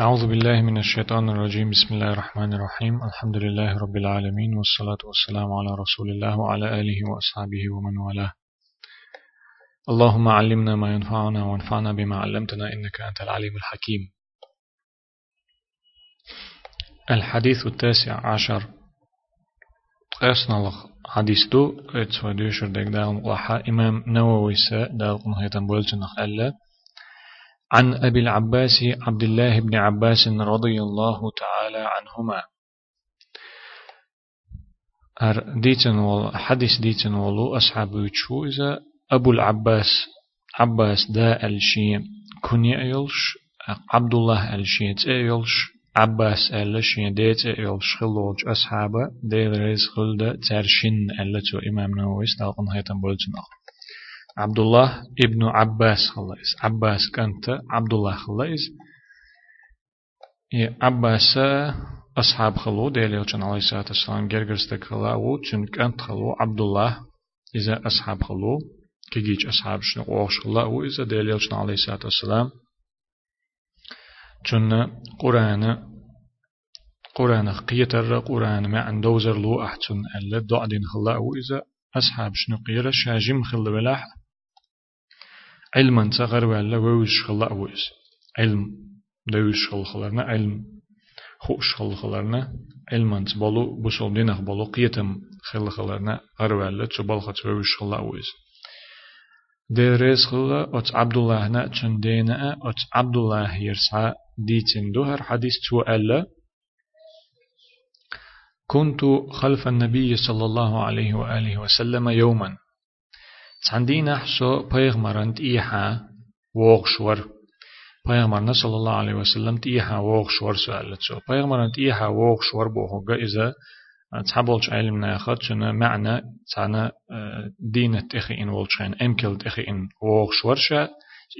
أعوذ بالله من الشيطان الرجيم. بسم الله الرحمن الرحيم. الحمد لله رب العالمين والصلاة والسلام على رسول الله وعلى آله وأصحابه ومن والاه. اللهم علمنا ما ينفعنا وانفعنا بما علمتنا إنك أنت العليم الحكيم. الحديث التاسع عشر. قيسنا حديث دو اتسوى دوشر ديك داغن إمام نووي سا داغن هيتن بولتنخ ألا. عن أبي العباس عبد الله بن عباس رضي الله تعالى عنهما. أر ديتن وال حديث ديتن ولو أصحاب إذا أبو العباس عباس دا الشي كني أيلش عبد الله الشي تأيلش عباس الشي ديت أيلش خلوج أصحابه ديل ريز خلد ترشن ألتو إمام نوويس دالقن هيتن بولتن أخر. عبد الله ابن عباس خلاص عباس كانت عبد الله خلاص عباس أصحاب خلو ديلي وچن عليه الصلاة والسلام جرجرستك خلاو چن كانت خلو عبد الله إذا أصحاب خلو كيجيج أصحاب شنو وش خلاو إذا ديلي وچن عليه الصلاة والسلام چن قرآن قرآن قيتر قرآن ما عندوزر لو أحسن ألا دعدين خلاو إذا أصحاب شنو قيرة شاجم خل بلاح علما تغر ولا ووش خلا أويس. علم دوش خل خلرنا علم. خوش خل خلرنا علما تبالو بسول دينخ بالو قيتم خل خلرنا غر ولا تبال خت ووش خلا أويس. ديريس خلا أت عبد الله نا تشندينا أت عبد الله يرسع ديتين دوهر حديث تو ألا. كنت خلف النبي صلى الله عليه وآله وسلم يوما. عندنا حسو پیغمبران تیها وغشور پیغمبرنا صلى الله عليه وسلم تیها وغشور سؤالت سو پیغمبران تیها وغشور بوهوغا إذا تحبولش علم ناخد شنا معنى تانا دينة تخي إن ولشين أمكل تخي إن وغشور شا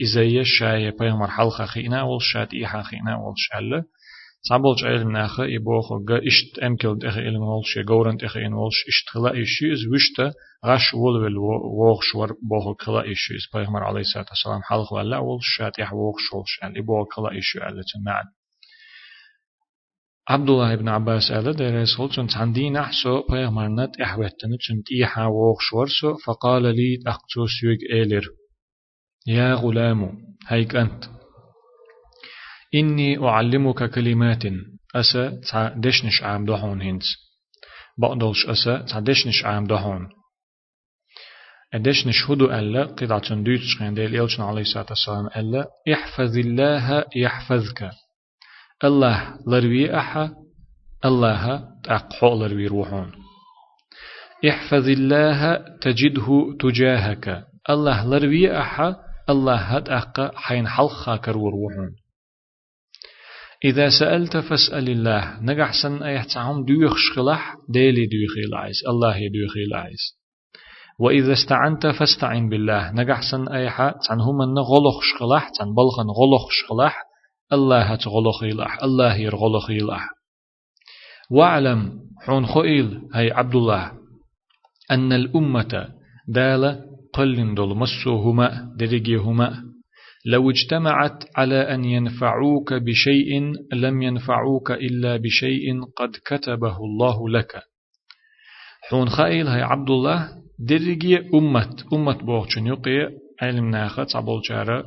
إذا يشاي پیغمبر حلقة خينا ولشات إيها خينا ولشالله صابولش علم ناخه يبوخو غا اشت امكل دخ علم ولش غورن دخ ان ولش اشت خلا ايشيز وشتا غش ول ول ووخ شور بوخو خلا ايشيز پیغمبر عليه الصلاه والسلام حلق ولا ولش شات يح ووخ شولش ان يبو خلا ايشو على تمعن عبد الله بن عباس قال ده رسول چون تندي نحسو پیغمبر نت احوتن چون تيها ووخ شورسو فقال لي اقتو سيوك ايلر يا غلام هيك انت إني أعلمك كلمات. أسا تعدشنش عام دهون هنس. بقدلش أسا تعدشنش عام دهون. أدشنش هدو ألا قطعة دوتش عند الإلشن عليه الصلاة والسلام ألا احفظ الله يحفظك. الله لروي أحا الله تأقحو لروي روحون. احفظ الله تجده تجاهك. الله لروي أحا الله هتأقى حين حلقا كرور روحون. إذا سألت فاسأل الله. نجح سن أيحتعهم دوخ شخلح ديلي دوخي العيس الله يدوخي العيس وإذا استعنت فاستعن بالله. نجح سن أيحا تنهم أن غلق شخلح تن بلغن غلق شخلح الله تغلق إلح الله يرغلق إلح واعلم حون خئيل هي عبد الله أن الأمة دال قل دول مسوهما درجيهما لو اجتمعت على أن ينفعوك بشيء لم ينفعوك إلا بشيء قد كتبه الله لك. حون خائل هاي عبد الله درجي أمة أمة بوغشن يقي علم ناخت عبول جارة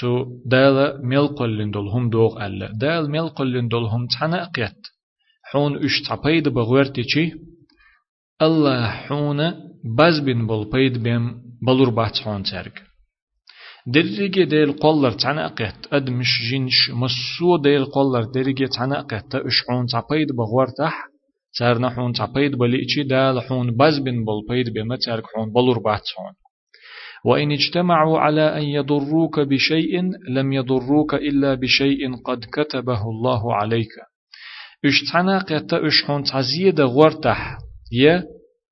تو دال ملقل دول هم دوغ ألا. دال ملقل دول هم تنقيت حون إش تعبيد بغورتي چي الله حون بزبن بول بيد بهم بلور بات حون ترك. درجة ديل قولر تعناقت أد مش جنش مسو ديل قولر درجة تعناقت أشعون تعبيد تار نحون تعبيد بليتشي دال حون بزبن بالبيد بما تارك حون بلور باتسون وإن اجتمعوا على أن يضروك بشيء لم يضروك إلا بشيء قد كتبه الله عليك إش تعناقت أشعون تعزيد غورتح يا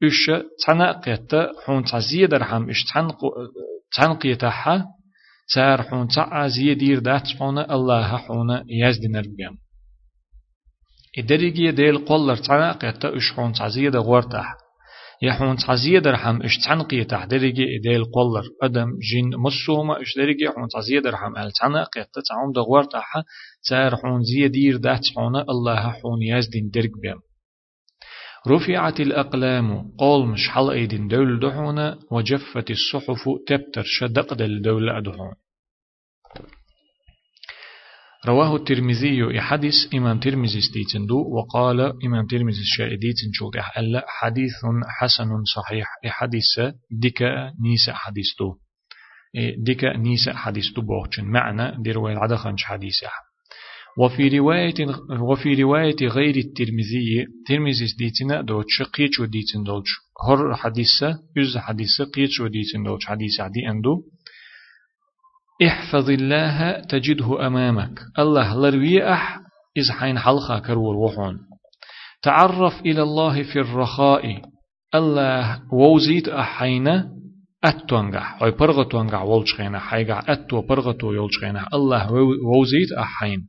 إش تعناقت حون تعزيد رحم إش تعنقيتها تار حون تعاز يدير دات حون الله حون يزدن البيم إدريجي ديل قلر تعنا قيتا إش حون تعزيد غورتح يحون تعزية درهم إش تعنقية تحدرجي إديل قولر أدم جين مسوما إش درجي حون تعزية درهم أل تعنقية تتعوم دغور تاحا تار حون زي دير دات حون الله حون يزدين درج بيم رفعت الأقلام قول مش حل أيدين دول دحونا وجفت الصحف تبتر شدق دل دول أدحون رواه الترمذي حديث إمام ترمذي ستيتندو وقال إمام ترمذي الشاهديتن شوط ألا حديث حسن صحيح حديث ديكا نيسا حديثتو ديكا نيسا حديثتو بوغشن معنى دي رواية العدخنش حديثة وفي رواية وفي رواية غير الترمذي ترمذي ديتنا دوتش قيتشو ديتن دوتش. هر حديثة يز حديثة قيتشو ديتن دوتش. حديثة عدي أندو. احفظ الله تجده أمامك. الله لروي أح إذ حين حلقة كرور وحون. تعرف إلى الله في الرخاء. الله ووزيت أحينا أتوانجح أي برغتوانجح والشخينا حيجع أتو برغتو يولشخينا. الله ووزيت أحين.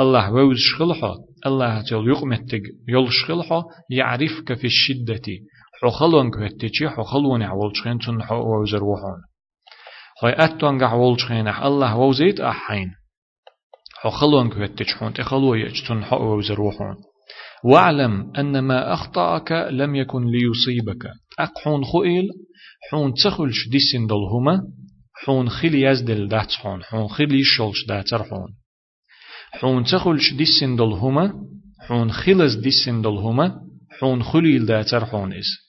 الله ووز شخلحه الله تل يقمتك يول شخلحه يعرفك في الشدة. حخلون كهتشي حخلون عولشخين تنحو ووزر وحون. خوي أتوان قع ولشخينح الله ووزيت أحين. حو خلون كوتش حون تخلو يجتن حق وزروحون واعلم أن ما أخطأك لم يكن ليصيبك. أقحون خئيل حون تخلش ديسن دلهما حون خيل يزدل دات حون حون خيل يشلش داتر حون تخلش ديسن دلهما حون خيلز ديسن دلهما حون خليل داتر حون إس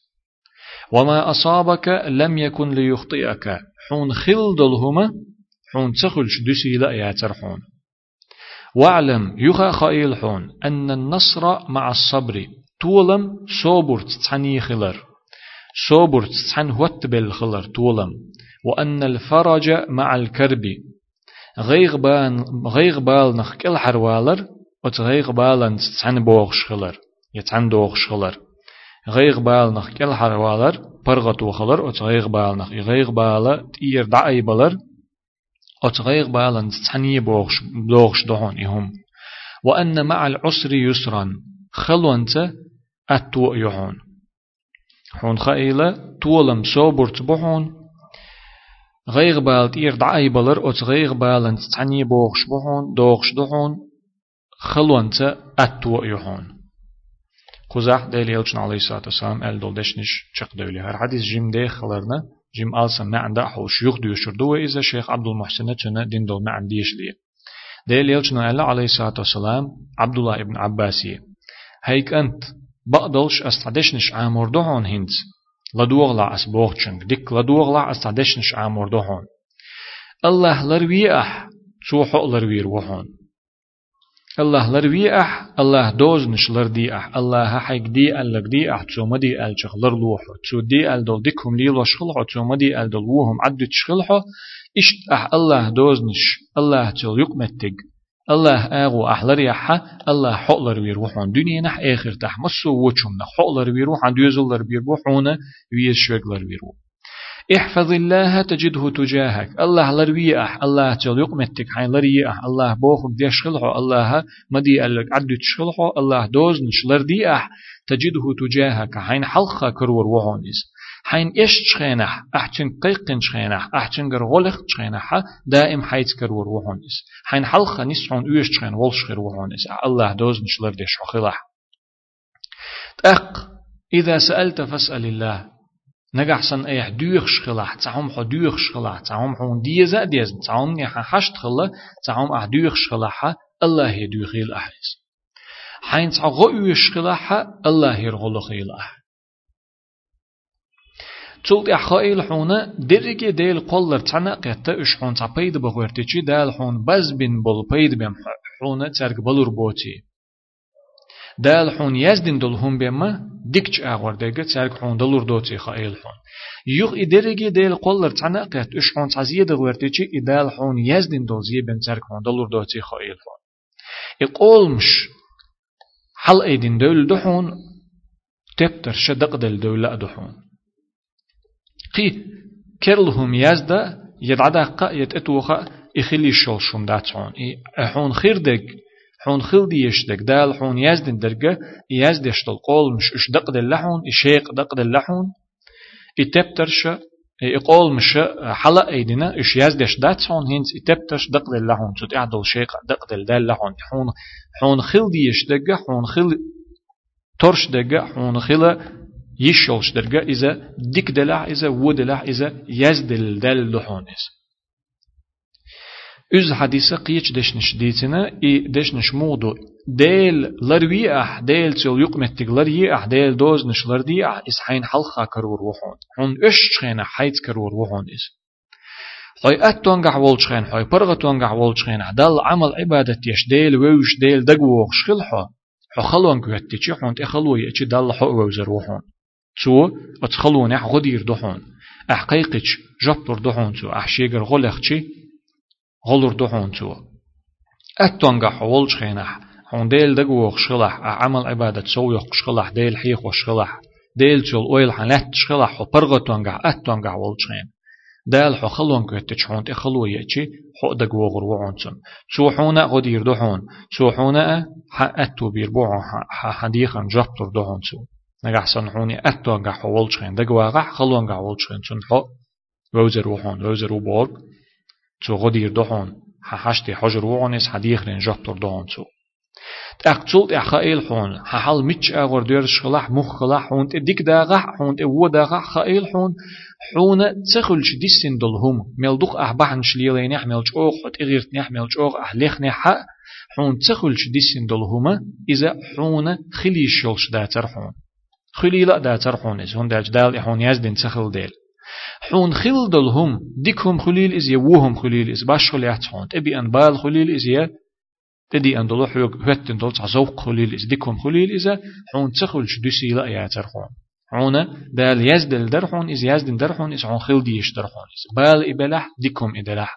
وما أصابك لم يكن ليخطئك. حون خل دلهما حون تخلش دسي لا ياترحون واعلم يخا خائل حون أن النصر مع الصبر تولم صبر تعني خلر. صبر تعني هوت بالخلر تولم. وأن الفرج مع الكرب غيغ غيغ بال نخ كل حروالر وتغيغ بالن تعني بوغش خلر يتعن دوغش خلر غيغ بال نخ كل حروالر برغت وخلر أتغيغ بالنخ يغيغ بالا تير دعي بلر أتغيغ بالا تعني بوغش بوغش دهون يهم وأن مع العسر يسرا خلونت أتو يهون حون خائلة تولم صوبرت بهون غيغ بال تير دعي بلر أتغيغ بالا تعني بوغش بهون دوغش دهون خلونت أتو يهون. قزح ديل يلشن عليه الصلاة والسلام أل دول دشنش شق دولي هر حديث جيم دي خلرنا جيم ألسا ما عنده حول شيوخ ديوشر دو إذا شيخ عبد المحسن چنا دين دول ما عنديش ليه ديل يلشن عليه الصلاة والسلام عبد الله ابن عباسي. هيك أنت بقدلش أستعدشنش عامور دهون هنت. لدوغلا أس بوغچنگ ديك لدوغلا استعدشنش عامور دهون الله لروي أح سوحو لروي روحون الله لروي أح الله دوز نش لردي أح الله حيك دي أل لك دي أح تسو مدي أل شخلر لوحو تسو دي أل دول ديكهم لي وشخلحو تسو مدي أل دول وهم عدو تشخلحو إشت أح الله دوز نش الله تل يقمتك الله آغو أحلر يحا الله حقلر ويروحون دنيا نح آخر تح مسو وچم نح. حقلر ويروحون دوزلر ويروحون ويش شوغلر ويروح احفظ الله تجده تجاهك. الله لروي أح الله تل يقمتك حين لري أح. الله بوخك دي شخلحو الله مدي ألك عدو تشخلحو الله دوز نشلر دي أح. تجده تجاهك حين حلقة كرور وهونيس حين إيش تشخينح أحتن قيقن تشخينح أحتن غر غلق تشخينح دائم حيث كرور وهونيس حين حلقة نسعون أيش تشخين ولش خير وهونيس الله دوز نشلر دي شخلح تأق إذا سألت فاسأل الله. نجح سن إيح دوخ خلاح تعهم حو دوخ خلاح تعهم حون ديزا ديز تعهم يح حشت خلا تعهم أح دوخ خلاح الله يدوخيل احيس حين تعغو غوش خلاح الله يرغلخيل اح تولت احخائل حونا درجة ديل قولر تنا قيتا إش حون تعبيد بغورتشي دال حون بز بن بول بيد بهم حونا ترك بلور بوتي دال حون يزدن دل هم بما ديكش اغور ديگه ترك حون دلور دوتي خايل حون يوغ ادرگي ديل قولر تنا قت إش حون تزيه دغورتي ادال حون يزدن دل زي بن ترك حون دلور دوتي خايل حون يقولمش حل ايدين دول دحون تبتر شدق دل دولة دحون قي كرلهم يزدا يدعدا قا يتأتوخا إخلي الشلشم داتون إحون خير دق حون خل دي يشتك دال حون يزدن درجة يزدش القول مش اش دق اللحون إشيق دق اللحون إتبترش يقول مش حلق ايدنا اش يزدش دات هون هنس إتبترش دق اللحون تut اعدل شيق دق دل لحون حون حون خل دي يشتك حون خل ترش دقة حون خل يشولش درجة إذا ديك دلع إذا ودلع إذا يزدل دل لحونس إز حديثة قيش دشنش ديتنا؟ إي دشنش مودو ديل لروي أح ديل تسول يقمتك لروي أح ديل دوز نش لردي أح إس حين حلخا كرور وحون. حون إش تخينا حيث كرور وحون إس خوي أتونغع ولتشخين خوي برغة تونغع ولتشخين دل عمل عبادة يش ديل ويوش ديل دقوغ شخلحو حو. خلوان كوهتتي حون تخلوه يأتي دل حو ووزر at khalwan ah godir dohun ah qayqich joptur dohun çu ah sheger golexchi غلر دحون تو أتونغا حول شخينح هون ديل دقو خشخلح عمل عبادة سو يخشخلح ديل حيخ وشخلح ديل تول اويل حنات شخلح وبرغة تونغا أتونغا حول شخين دال حو خلون كتش حون تخلو يأتي حو دقو غر وعنتم سو حونا غدير دحون سو حونا أتو بيربوع حديخا جبتر دحون سو نجح صنحوني أتونغا حول شخين دقو غح خلون حول شخين سن حو روزر وحون روزر وبورغ تو غدير دهون حشتي حجر وعنس حديخ لين جبتر دهون تو. تأقتل إحخائل حون. ححل متش أغور ديرش خلاح مخ خلاح حون. تديك داغح حون. تأو داغح خائل حون. حون تخلش ديسن دلهم ملدوق أحبحن شليلين يحمل جوغ حت إغيرت يحمل جوغ أحليخ نحا حون تخلش ديسن دلهم إذا حون خليش يلش داتر حون. خليلا داتر حون إذا هون داج دال حون يزدن تخل ديل حون خيل دلهم ديكهم خليل إز يوهم خليل إز باش خليات حون تبي أن بال خليل إز يه تدي أن دلو حيوك هتن دل تعزوق خليل إز ديكهم خليل إز حون تخلش دسي لا ياتر حون حون دال يزدل درحون إز يزدن درحون إز حون خيل ديش درحون إز بال إبلح ديكهم إدلح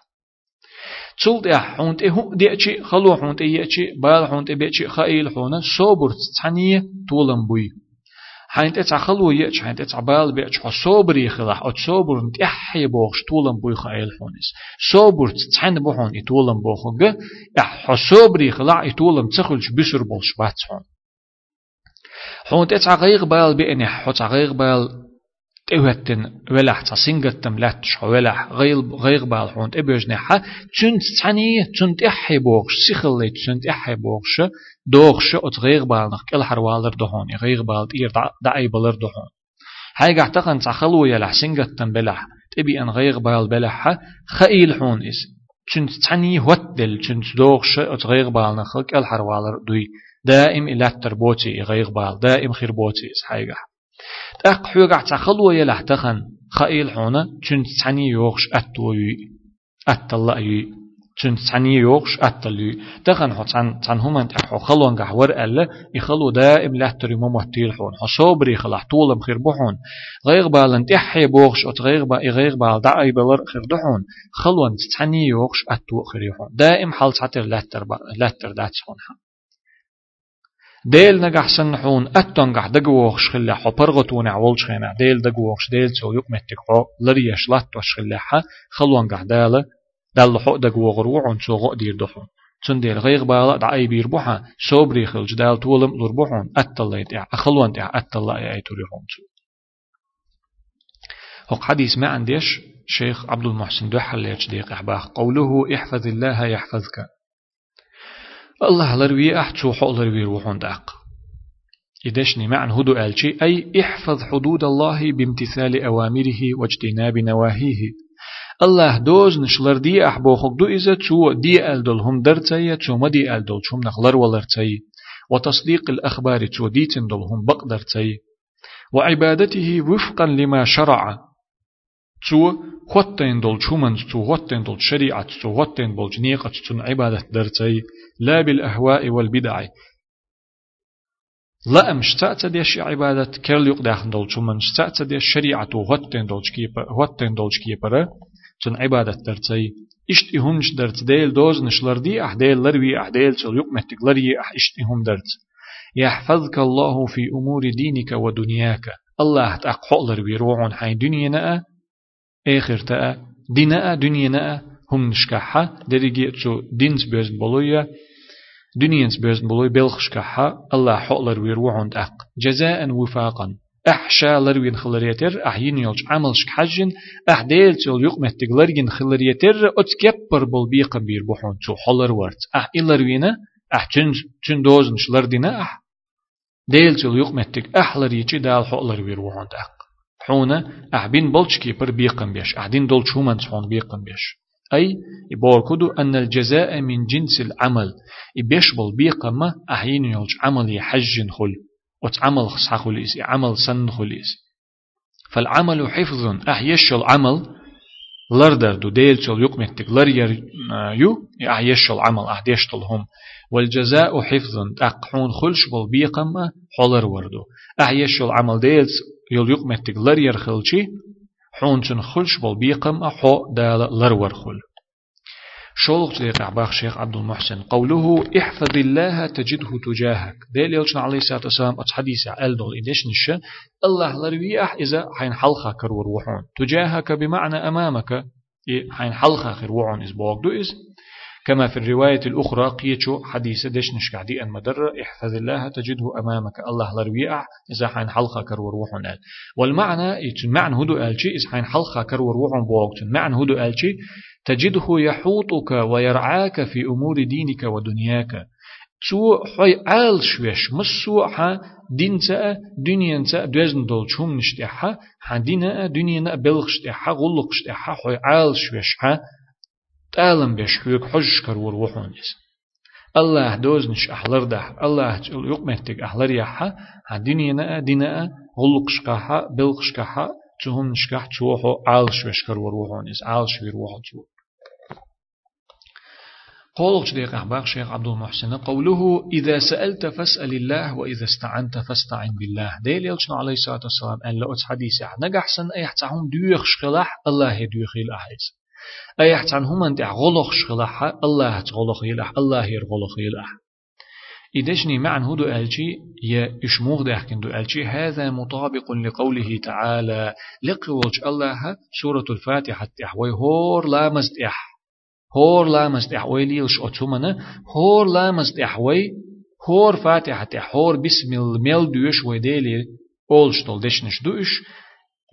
تول دي حون تهو دي أشي خلو حون تي أشي بال حون تبي أشي خايل حون. صبر تعني طولن بوي حين تتعخلو يأتش حين تتعبال بيأتش صوبر يخلح أو صوبر نتيحي بوخش طولن بوي خايل حونس صوبر تتحن بوحون يطولن بوخوغ إح صوبر يخلح يطولن تخلش بسر بولش باتحون حون تتعغيغ بال بإني حو تعغيغ بال تهتن ولح تصينغتم لاتش ولح غيل غير بال حون تبيج نحا تنت تعني تنت احي بوغش سيخلي تنت احي بوغش دوغش ات غير بال نخ كل حروالر دهون غير بال تير دعي بلر دهون. هاي قحتقن تخلو يلح سينغتم بلح تبي أن غير بال بلح خيل حون إس. تنت تعني هوتل تنت دوغش ات غير بال نخ كل حروالر دوي. دائم إلا تربوتي غير بال دائم خير بوتي قح تأق حوغع تخلو يلح تخن خائل حونا چون تعني يوغش أتوي أتلا يي چون تعني يوغش أتلي تخن حو تن تن هم تحو خلون قحور ألا يخلو دائم لا تريمو مهتيل حون حو صبري خلح طول بخير بحون غير بالن تحي بوغش أت غير با غير بال دعي بلر خير دحون خلون تعني يوغش أتو خير دائم حال تعتر لا تر لا تر دات حون ديل نجح سنحون أتنجح دجوخش خلا حبرغت ونعول شخنا ديل دجوخش ديل سو يوم متكحو لريش لات وشخلاها خلوان جح دالة دال حق دجوغر وعن سو غو دير دحون تون ديل غيغ بالا دعي بير بوحا سوبري خلج دال تولم لور بوحون أتلا يتع أخلوان تع أتلا يأي توريهم سو هو حديث ما عنديش شيخ عبد المحسن دوحل يجديق أحباه قوله احفظ الله يحفظك الله لروي أحتشو حق لروي روحون داق. إدشني معن هدو ألشي أي احفظ حدود الله بامتثال أوامره واجتناب نواهيه. الله دوز نشلر دي أحبوخك دو إذا تو دي ألدل هم درتي تو ما دي ألدل شم نخلر ولرتي. وتصديق الأخبار تو دي تندل هم بقدرتي وعبادته وفقا لما شرع. تو خوتين دول شومن تو خوتين دول شريعة تو خوتين دول جنيقة تو عبادة درتي لا بالأهواء والبدع لا أم شتأت ديش عبادة كرل يقدح دول شومن شتأت ديش شريعة خوتين دول شكيبر خوتين دول شكيبر تن عبادة درتي اشتي هنش درت ديل دوز نشلر دي أح ديل لروي أح ديل تل يقمتك لري أح اشتي هم درت يحفظك الله في أمور دينك ودنياك الله تأقحق لروي روعون حين دنيا آخر تأ دينا دنيا هم نشكحة درجة شو دينس بيز بولويا دنيانس بيزن بلوي بلخش كحا الله حقلر ويروعون أق جزاء وفاقا أحشا لروين خلريتر أحين يلج عملش حجن أحديل تول يق مهتقلرين خلريتر أتكبر بل بيقا بير بحون تو حلر ورت أح إلروينا أح تن تن دوزن شلردنا أح ديل تول يق مهتق أحلريتي دال حقلر ويروعون أق حونا أح بين بلشكي بر بيقا بيش أحدين دول شومان تحون بيقا بيش. أي يبوركدو أن الجزاء من جنس العمل يبيشبل بيقما أحين يلج عمل يحج خل وتعمل خصح خليس عمل سن خليس فالعمل حفظ أحيش العمل لردر دو ديل تول يقمتك لرير يو أحيش العمل أحديش هم. والجزاء حفظ أقحون خلش بيقما حولر وردو. أحيش العمل ديل يل يقمتك لرير خلشي حون خلش بل بيقم أحو دال لرور خل. شولق تليق عباخ شيخ عبد المحسن قوله احفظ الله تجده تجاهك. ديل يلشن عليه الصلاة والسلام أتس حديث عال دول إدش نشا الله لرويح إذا حين حلقة كرور وحون. تجاهك بمعنى أمامك. حين حلقة خير وحون إز بوغ دو إز كما في الرواية الأخرى قيتشو حديث دش نشكعدي أن مدر احفظ الله تجده أمامك. الله لرويع إذا حين حلقة كرور روحون قال والمعنى معنى هدو قالشي إذا حين حلقة كرور روحون بوقت معنى هدو قالشي تجده يحوطك ويرعاك في أمور دينك ودنياك. سو حي عال شويش مسو ح دين تا دنيا تا دوزن دول شوم نشتيحا. ح دينا دنيا بلغشتيحا غلقشتيحا حي عال شويش ح تعلم بيش حيوك حج كرور وحونيس الله دوزنش أحلر ده الله يقمتك أحلر يحا دينينا دينا غلقش كحا بلقش كحا تهم نشكح تشوحو عالش بشكر وروحونيس عالش ويروحو تشوح قول ديق أحباق شيخ عبد المحسن قوله إذا سألت فاسأل الله وإذا استعنت فاستعن بالله ديل يلشن عليه الصلاة والسلام أن لا أتحديث نجح سن أي حتعهم ديوخ شخلح الله يديوخ الأحيز أي عن هم أنت غلق شغلح الله غلق يلح الله ير غلق يلح. إدشني معن هدو ألشي يا إشموغ دهكن دو ألشي هذا مطابق لقوله تعالى لقولش الله سورة الفاتحة تحوي هور لا مزدح هور لا مزدح ويليلش أتومنا هور لا مزدح وي هور فاتحة هور بسم الميل دوش ويديلي أولش دشنش دوش.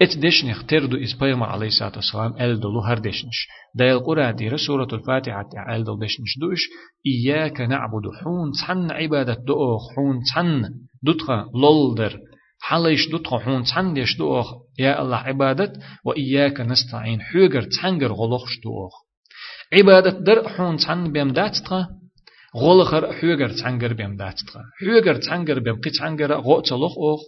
ات دشنخ تردو إز بيما عليه الصلاة والسلام أل دلو هر دشنش دا القرآن دي سورة الفاتحة أل دل دشنش دوش إياك نعبد حون تحن عبادة دوخ حون تحن دوتخا لولدر حليش دوتخا حون تحن ديش دوخ يا الله عبادة وإياك نستعين حوغر تحنغر غلوخش دوخ عبادة در حون تحن بيم داتتخا غلخر حوغر تحنغر بيم داتتخا حوغر تحنغر بيم قي تحنغر غو تلوخ أوخ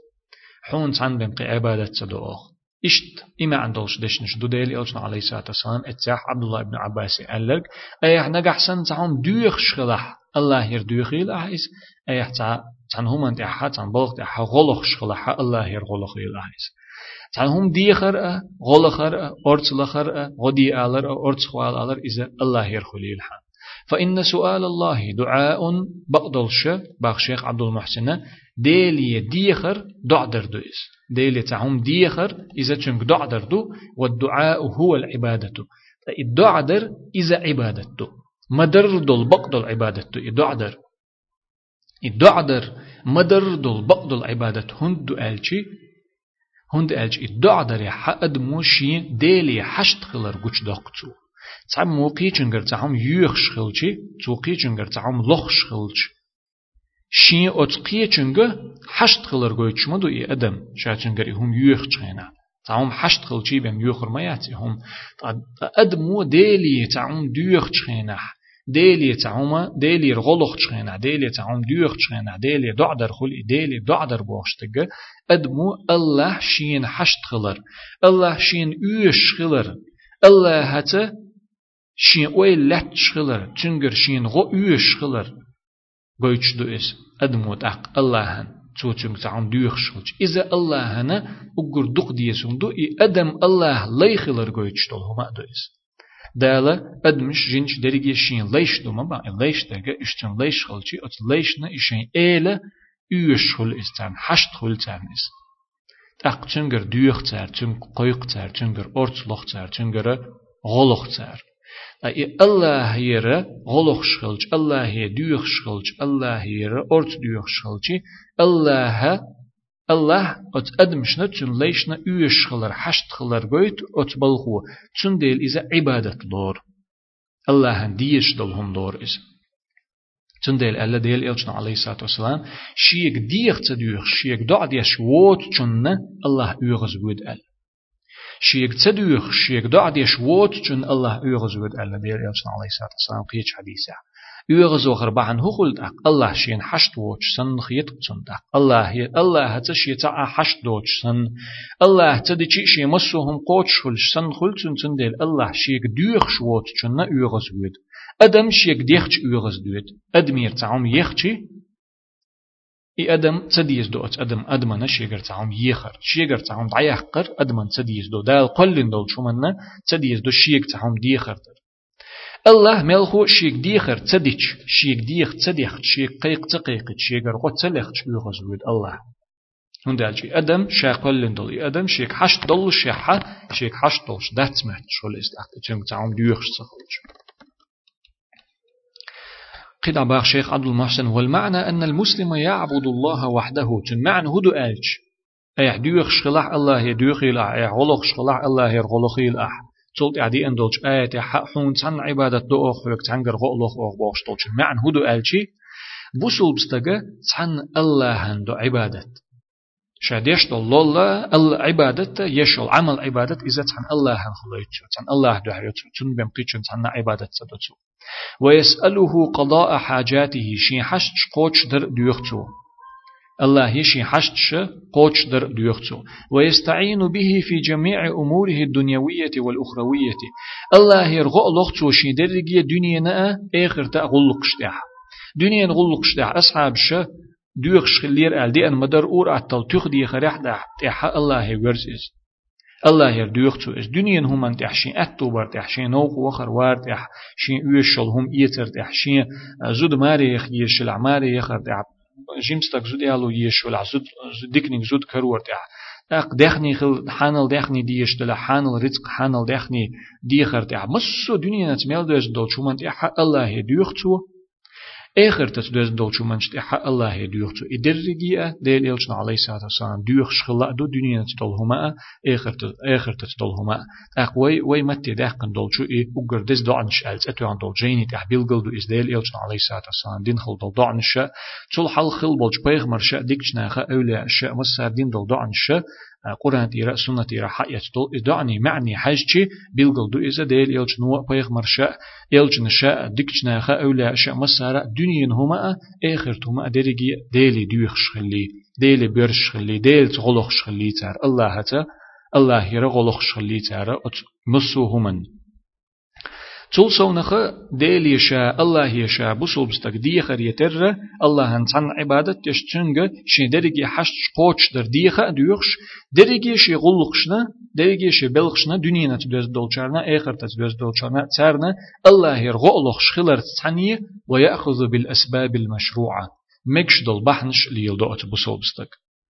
حون تحن بيم قي عبادة تدوخ إشت. إما عندوش دشنش دو ديلي ألشنا عليه الصلاة والسلام أتساح عبد الله بن عباس قال أيح نجح سن تعهم دوخ شخلح الله ير دوخي الأحيس أيح تع تن هم أنت أحد تن بلغ تح غلخ شخلح الله ير غلخ الأحيس تن هم ديخر غلخر أرتس لخر غدي آلر أرتس خوال آلر إذا الله ير خلي الحان فإن سؤال الله دعاء بقدلش باخ شيخ عبد المحسن ديلي ديخر دعدر دويس. ديلي تعهم ديخر إذا تشنك دعدر دو والدعاء هو العبادة الدعدر إذا عبادته مدر دول بقدل عبادته الدعدر الدعدر مدر دول بقدل عبادة هند ألشي هند ألشي الدعدر يحقد موشي ديلي حشت خلر قوش دقتو تعم موقي چنگر تعم يوخ شخلچي توقي چنگر تعم لخ شخلچ شين اتقي چنگر حشت خلر گوي چمدو اي آدم؟ شا چنگر هم يوخ چينا تعم حشت خلچي بهم يوخر ما ياتي هم. ادمو ديلي تعم دوخ چينا ديلي تعوما ديلي رغلخ چخينا ديلي تعوم ديوخ چخينا ديلي دعدر خل ديلي دعدر بوشتگ ادمو الله شين حشت خلر. الله شين اوش خلر. الله هته شين وي لات شخلر تنجر شين غو يوش شخلر قويتش دو اس أدموت أق الله هن تو تنج تعم دوخ شخلج إذا الله هنا أقر دق ديسون دو إي أدم الله لي خلر قويتش دول هما دو اس دالا أدمش جنش درجة شين ليش دو ما با ليش درجة إشتن ليش خلجي أت ليشنا إشين إيلا يوش خل استان حشت خل تان اس تاق تنجر دوخ تار تنج قويق تار تنجر أرت لخ تار تنجر غلق تار الله يرى غلق شخلج الله هي ديوخ شخلج الله يرى أرت ديوخ شخلج الله الله أت أدمشنا تون ليشنا يوش خلر حشت خلر بيت أت بلخو تون ديل إذا عبادة لور الله ديش دلهم دور إذا تون ديل ألا ديل إلشنا عليه الصلاة والسلام شيك ديخ تديوخ شيك دع ديش ووت تون الله يغز بود أل شيك تدوخ شيك دع ديش ووت تون الله يغز بود أل ديل إلشنا عليه الصلاة والسلام قيش حديثة يغز وخر بعن هو خلد الله شين حشت ووش سن خيط تندق الله هي الله هتشي تاع حشت دوش سن. الله تدشي شي مسوهم قوتش خلش سن خلت تندل الله شيك ديوخ شوت تشنا يغز بود أدم شيك ديخش يغز دوت أدمير تعم يخشي إي أدم تديس دوت أدم أدمنا شيغر تعم يخر شيغر تعم ضيحقر أدمن تديس دو دال قلن دول شمنا تديس دو شيك تعم ديخر الله ملخو شيك ديخر تديش شيك ديخ تديخ شيك قيق تقيق شيغر قد تلخ يغز بود الله هندالجي أدم شاقل لندل أدم شيك حش دل شيحة شيك حش دلش دات مهت شول استحت تشنك تعم ديوخش سخلش قد عبار شيخ عبد المحسن والمعنى أن المسلم يعبد الله وحده. معنى هدو ألج أي دوخ شخلح الله يدوخ إلح أي غلق شخلح الله يرغلق إلح تولت عدي أندلج آيات حون تن عبادة دو أخ فيك تنقر غلق أخ باش تولج معنى هدو ألجي بوسول بستغى تن الله هندو عبادة شاديش لولا العبادة يشل عمل عبادة إذا تن الله هن خليتشو تن الله دو حيوتشو تن بمقيتشو تن عبادة سدوتشو ويسأله قضاء حاجاته. شي حشت قوش در ديوختو. الله يشي حشتش قوش در ديوختو. ويستعين به في جميع أموره الدنيوية والأخروية. الله يرغو لغتو. شي درجي دنيا نأ آخر تأغلق شتاح. دنيا نغلق شتاح. أصحاب ش ديوخ شخلير أل دي أن مدر أور أتل تخدي خريح تاح الله يورزيز الله ير دوختو اس دنيا هم انت احشين اتو برت احشين نوق وخر وارت اح شين يوشل هم يترت احشين زود ماري يخ يشل عماري يخر اح جيمستك زود يالو يشل زود ديكنيك زود كرورت اح اق دخني خل حانل دخني ديش دل حانل رزق حانل دخني ديخر اح مسو دنيا نتميل دوز دول شومنت اح الله دوختو آخر تتدوز دولشو منش تحا الله يدوخ تو إدرجية ديل يلشنا عليه الصلاة والسلام دوخ شخلا دو دنيا تدول هما آخر آخر تدول هما أقوي وي متى دهقن دولشو إيه وقر دز دعنش ألز أتو عن دول جيني تحبيل قلدو إز ديل يلشنا عليه الصلاة والسلام دين خل دول دعنش تول حل خل بلج بيغمر شا ديكش ناخا أولى شا مسار دين دول دعنش قرآن تيرا سنة تيرا حقية دول دعني معني حاجتي. بيلقل دو إذا ديل يلج نوع بيغ مرشاء يلج نشاء ديكش ناخا أولا أشياء مسارة دنيا هما آخر هما درجي ديلي دوخ شخلي ديلي برش شخلي ديل تغلق شخلي تار. الله هتا الله يرى غلق شخلي تار مسو همن تول سونخ ديل يشاء الله يشاء بوسول بستك ديخر يتر الله هنتن عبادت يشتنگ شي درجي حشت قوش در ديخ ديوخش درجي شي غلقشنا درجي شي بلخشنا دنيا تبدز دولچارنا اخر تبدز دولچارنا تارنا الله يرغلق شخلر تعني ويأخذ بالأسباب المشروعة مكش دول بحنش ليلدو اتبوسول بستك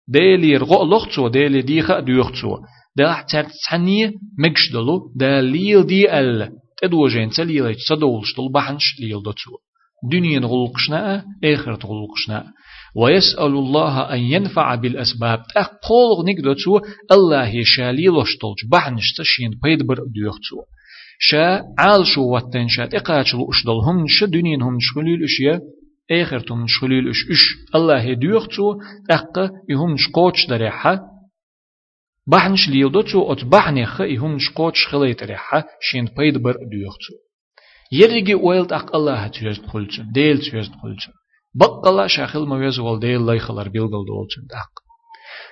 ديل يرغلق تو ديل ديخ ديوخ تو ده تعني مكش دلو دليل دي ال تدوجين تليلة تدولش تلبحنش ليل دوتسو دنيا غلقشنا آخرة غلقشنا ويسأل الله أن ينفع بالأسباب أقول نقدتو الله يشالي لشتلج بحنش تشين بيدبر ديوختو شا عال شو واتن شا تقاتلو اشدل هم نش دنيا هم نشغليل اشياء آخرتهم نشغليل اش اش الله يديوختو أق يهم نشقوتش دريحة بحنش ليودوتو ات بحنخ يهم شقوتش خليت ريحة شين بيد بر ديوختو يرجي ويلت اق الله تيرز قلتو ديل تيرز قلتو بقلا شاخل ما يزول ديل لا يخلر بيلغل دولتو دق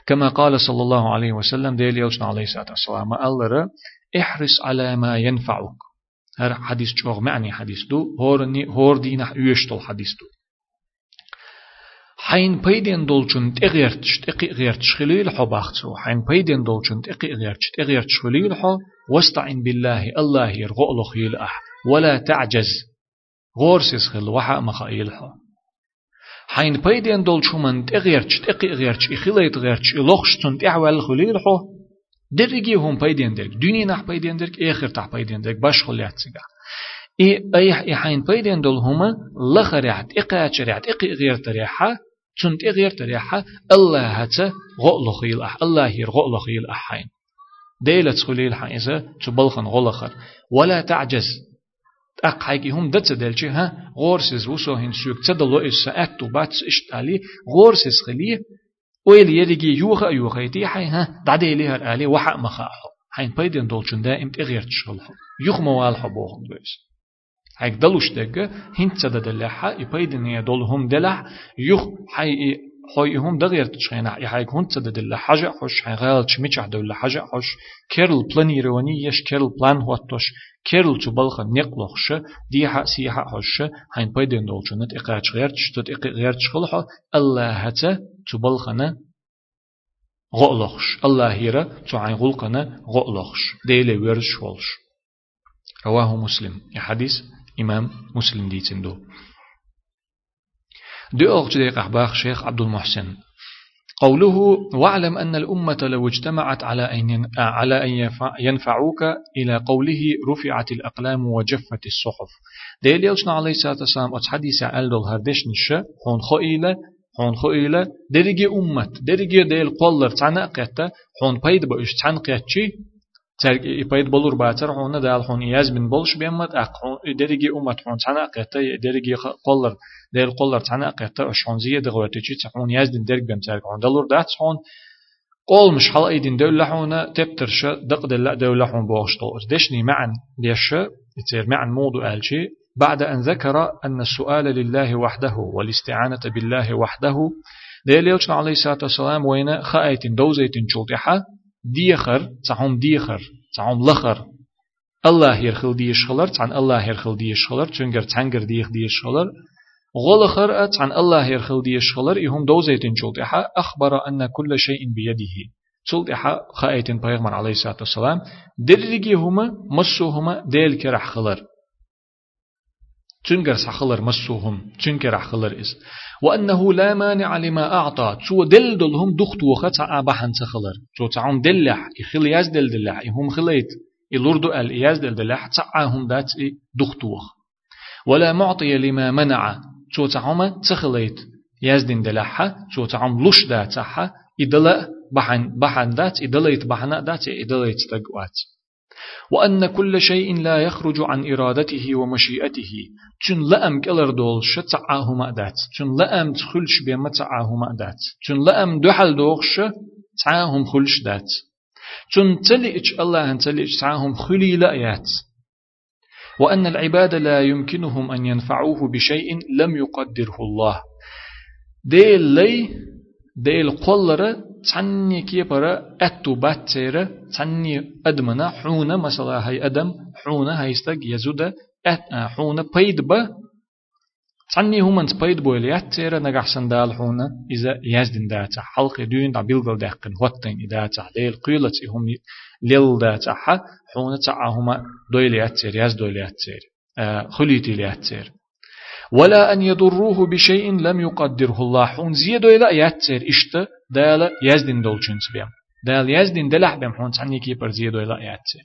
كما قال صلى الله عليه وسلم ديل يلشنا عليه الصلاة والسلام الله احرص على ما ينفعك هر حديث جوغ معني حديث دو هورني هور دينا يشتل حديث دو حين بيدين دولچون تغيرتش تغيرتش خليل حو باختو حين بيدين دولچون تغيرتش تغيرتش خليل حو واستعن بالله الله يرغو خيل أح ولا تعجز غورسيس خل وحا مخايل حو حين بيدين دولچو من تغيرتش تغيرتش إخيلي تغيرتش إلوخشتون تحوال خليل حو درجي هم بيدين درك دنيا نح بيدين درك آخر تح بيدين درك باش خليات سيگا إي أي إحين بيدين دول هما لخريعت إقاتشريعت إقي غير تريحة تنت غير تريحة الله هتا غؤل خيل أح الله هير غؤل خيل أحين ديلة خليل حيزة تبلخن غلخر ولا تعجز. أق حاجي هم دت دلشي ها؟ غورسز وسو هن سوك تدلو إس أتو باتس إشتالي غورسز خليه ويل يريجي يوخا يوخا يتي حي ها؟ دعدي ليها آلي وحق مخاحو. حين بيدن دولشن دائم تغير يخ موال حبوهم بيس هيك دلوش دقة هنت سدا دلحة يبيدن يدول هم دلح يخ حي خوي هم دغير تشخينا يحيك هنت سدا دل حاجة خوش حي غال تشميش دول حاجة خوش كيرل بلان يرواني يش كيرل بلان هوتوش كيرل تبلخ نقلخش دي حق سيحة خوش هين بيدن دولشنت إقاش غير تشتت إق غير تشخلح الله هتا تبلخنا غلخش الله هيرا تعين غلقنا غلخش ديلي ورش ولش رواه مسلم الحديث إمام مسلم دي تندو. دو أغجد قحباخ شيخ عبد المحسن. قوله واعلم أن الأمة لو اجتمعت على أن على أن ينفعوك إلى قوله رفعت الأقلام وجفت الصحف ديل يلشنا عليه الصلاة والسلام أتحديث أل دول هردش نشا هون خئيلة هون خئيلة. درجة أمة درجة ديل قولر تعنى قيتا هون بايد بأش تعنى قيتشي ترك يبيد بولور باتر هون دال هون ياز من بولش بيمت أق درجة أمة هون تنا قطة درجة قلر دل قلر تنا قطة أش هون زيادة غوتة شيء تحون ياز دين درج بيم ترك هون دلور دات هون قول مش حلا ايدين دولة هون تبترش دق دل دولة هون بوغشتو دشني معا ليش يصير معا موضوع الشيء بعد أن ذكر أن السؤال لله وحده والاستعانة بالله وحده. ديل عليه الصلاة والسلام وين خايتين دوزيتين شلطحة ديخر تعم ديخر تعم لخر. الله يرخل ديش خلر عن الله يرخل ديش خلر چونگر تنگر ديخ ديش خلر. غلخر أت عن الله يرخل ديش خلر إهم دوزيتين جلدها أخبر أن كل شيء بيده. جلدها خائتين بيغمر عليه الصلاة والسلام. درجي هما مسوهما ديل كرح خلر. تنجر سخلر مسوهم تنجر خلر إز وأنه لا مانع لما أعطى. شو دل دلهم دخت وخت أبحن سخلر شو تعون دلح يخل ياز دل دلح هم خليت يلوردو ال ياز دل دلح تعاهم دات دخت وخ ولا معطي لما منع. شو تعوم تخليت ياز دين دلحة شو تعوم لش دات صحة إدلا بحن بحن دات إدليت بحنا دات إدليت تقوات وأن كل شيء لا يخرج عن إرادته ومشيئته. چون لأم كلر دول شتعاه مأدات. چون لأم تخلش بما تعاه مأدات. چون لأم دحل دوخش تعاهم خلش دات. چون تلئج الله أن تلئج تعاهم خلي لأيات. وأن العباد لا يمكنهم أن ينفعوه بشيء لم يقدره الله. ديل لي ديل قلر تعني كي برا أتو باتيرا تعني أدمنا حونا مثلا هاي أدم حونا هايستق يزود حونا بيد با تعني هم انت بيد بو اليات تيرا نجح سندال حونا إذا يزدن داتا حلق دون دا بيلغل داقن وطن داتا ليل قيلت هم ليل داتا حونا تعاهما دويليات تير يز دويليات تير خليتي ليات تير ولا أن يضروه بشيء لم يقدره الله. حون زيادو إلى ياتسير إشت دال يزدن دولشن سبيم دال يزدن دلح بهم حون تعني كيبر زيادو إلى ياتسير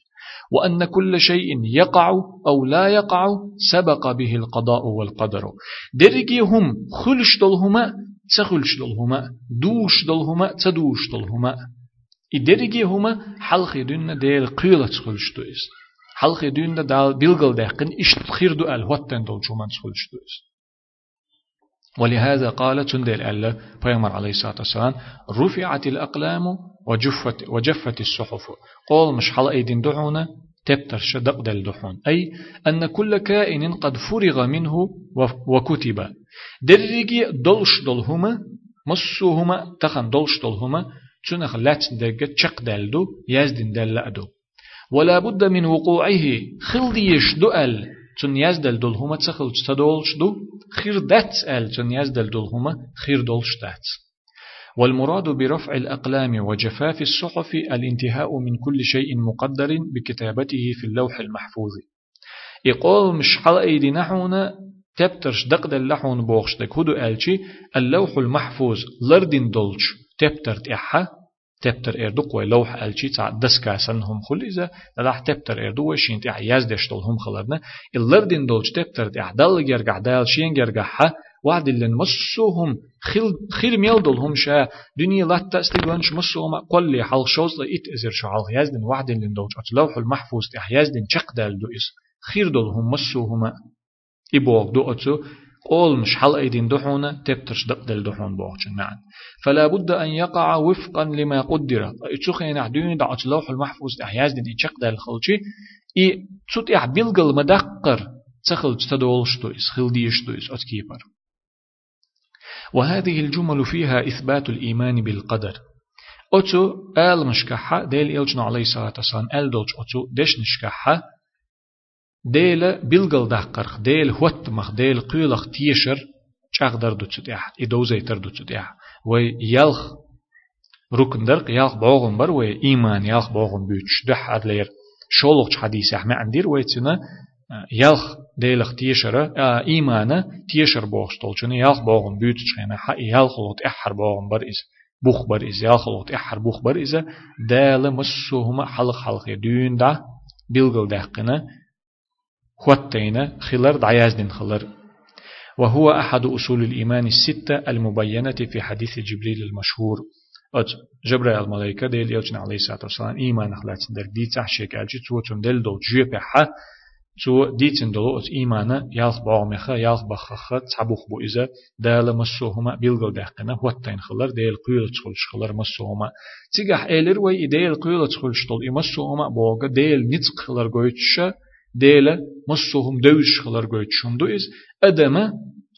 وأن كل شيء يقع أو لا يقع سبق به القضاء والقدر درجي هم خلش دلهما تخلش دلهما دوش دلهما تدوش دلهما إدرجي هما حلق دون ديل قيلة خلش دوست حلقة دون دال بيلغل دهقن إشت خير دو أل هوتن دول جومان سخلش دوست ولهذا قال تندل ألا بيغمر عليه الصلاة والسلام رفعت الأقلام وجفت, وجفت الصحف. قول مش حلقة دين دعونا تبتر شدق دل دحون أي أن كل كائن قد فرغ منه وكتب. درجي دلش دلهما مصوهما تخن دلش دلهما تنخ لات دقة تشق دلدو يزدن دل لأدو ولا بد من وقوعه. خلديش دؤل تن يزدل دول هما تسخل تدولش دو خير دات أل. تن يزدل دول هما خير دولش دات والمراد برفع الأقلام وجفاف الصحف الانتهاء من كل شيء مقدر بكتابته في اللوح المحفوظ. يقول مش حلقة دي نحونا تبترش دقد اللحون بوخش دك هدو ألشي اللوح المحفوظ لردين دولش تبتر تحا تبتر اردو قوي لوح الشي تاع دسكاسن هم خل إذا لا تبتر اردو وشين تاع يزدش هم خلرنا اللردين دولش تبتر تاع دل جرجع دال شين جرجع ح وعد اللي مسوهم خيل خيل ميل دولهم شا دنيا لا تستيقونش مسوهم قل لي حال شوز لا إت إزر شو حال يزدن وعد اللي دولش لوح المحفوظ تاع يزدن شق دال دو إس خير دولهم مسوهم إبوغ دو أتو قول مش حل أيدين دحونا تبترش دل دحون بوغشن معا فلا بد أن يقع وفقا لما قدر. اتشوخين عدون دعوت لوح المحفوظ إحياز دين اتشق دل خلشي اي تسوت إح بلغل مدقر تخل تدولشتويس خل ديشتويس اتكيبر وهذه الجمل فيها إثبات الإيمان بالقدر. أتو آل مشكحة ديل إلجنا عليه الصلاة والسلام آل دولج أتو ديش نشكحة. ديل بلغل دقرخ ديل هوت مخ ديل قيلخ تيشر چاغدر دوتسديح إدوزيتر دوتسديح وي يلخ ركن درق يلخ بوغن بر وي إيمان يلخ بوغن بيتش دح أدلير شولوغ حديث أحمى عندير ويتسنا يلخ ديلخ تيشر إيمانه تيشر بوغش طولشنا يلخ بوغن بيتش خينا حق يلخ لوت إحر بوغن بر إز بوخ بر إز يلخ لوت إحر بوخ بر إز دال مسوهما حلق حلق دون دا بلغل دقنا خوتين خلر دعياز دين خلر وهو أحد أصول الإيمان الستة المبينة في حديث جبريل المشهور. أت جبريل الملائكة ديل يوجن عليه الصلاة والسلام إيمان أخلاق در دي تحشيك ألجي توتم دل دو جوه بحا تو ديتن دلو ات إيمانا يالخ باغمخا يالخ بخخا تحبوخ بو إذا دال مسوهما بيلغل دهقنا هوتين خلر ديل قيل تخلش خلر مسوهما. تيجح إيلر وي ديل قيل تخلش طول إمسوهما بوغا ديل نتق خلر قويتشا. ديلا مسوهم دوش خلر قويتشون دو إز أدما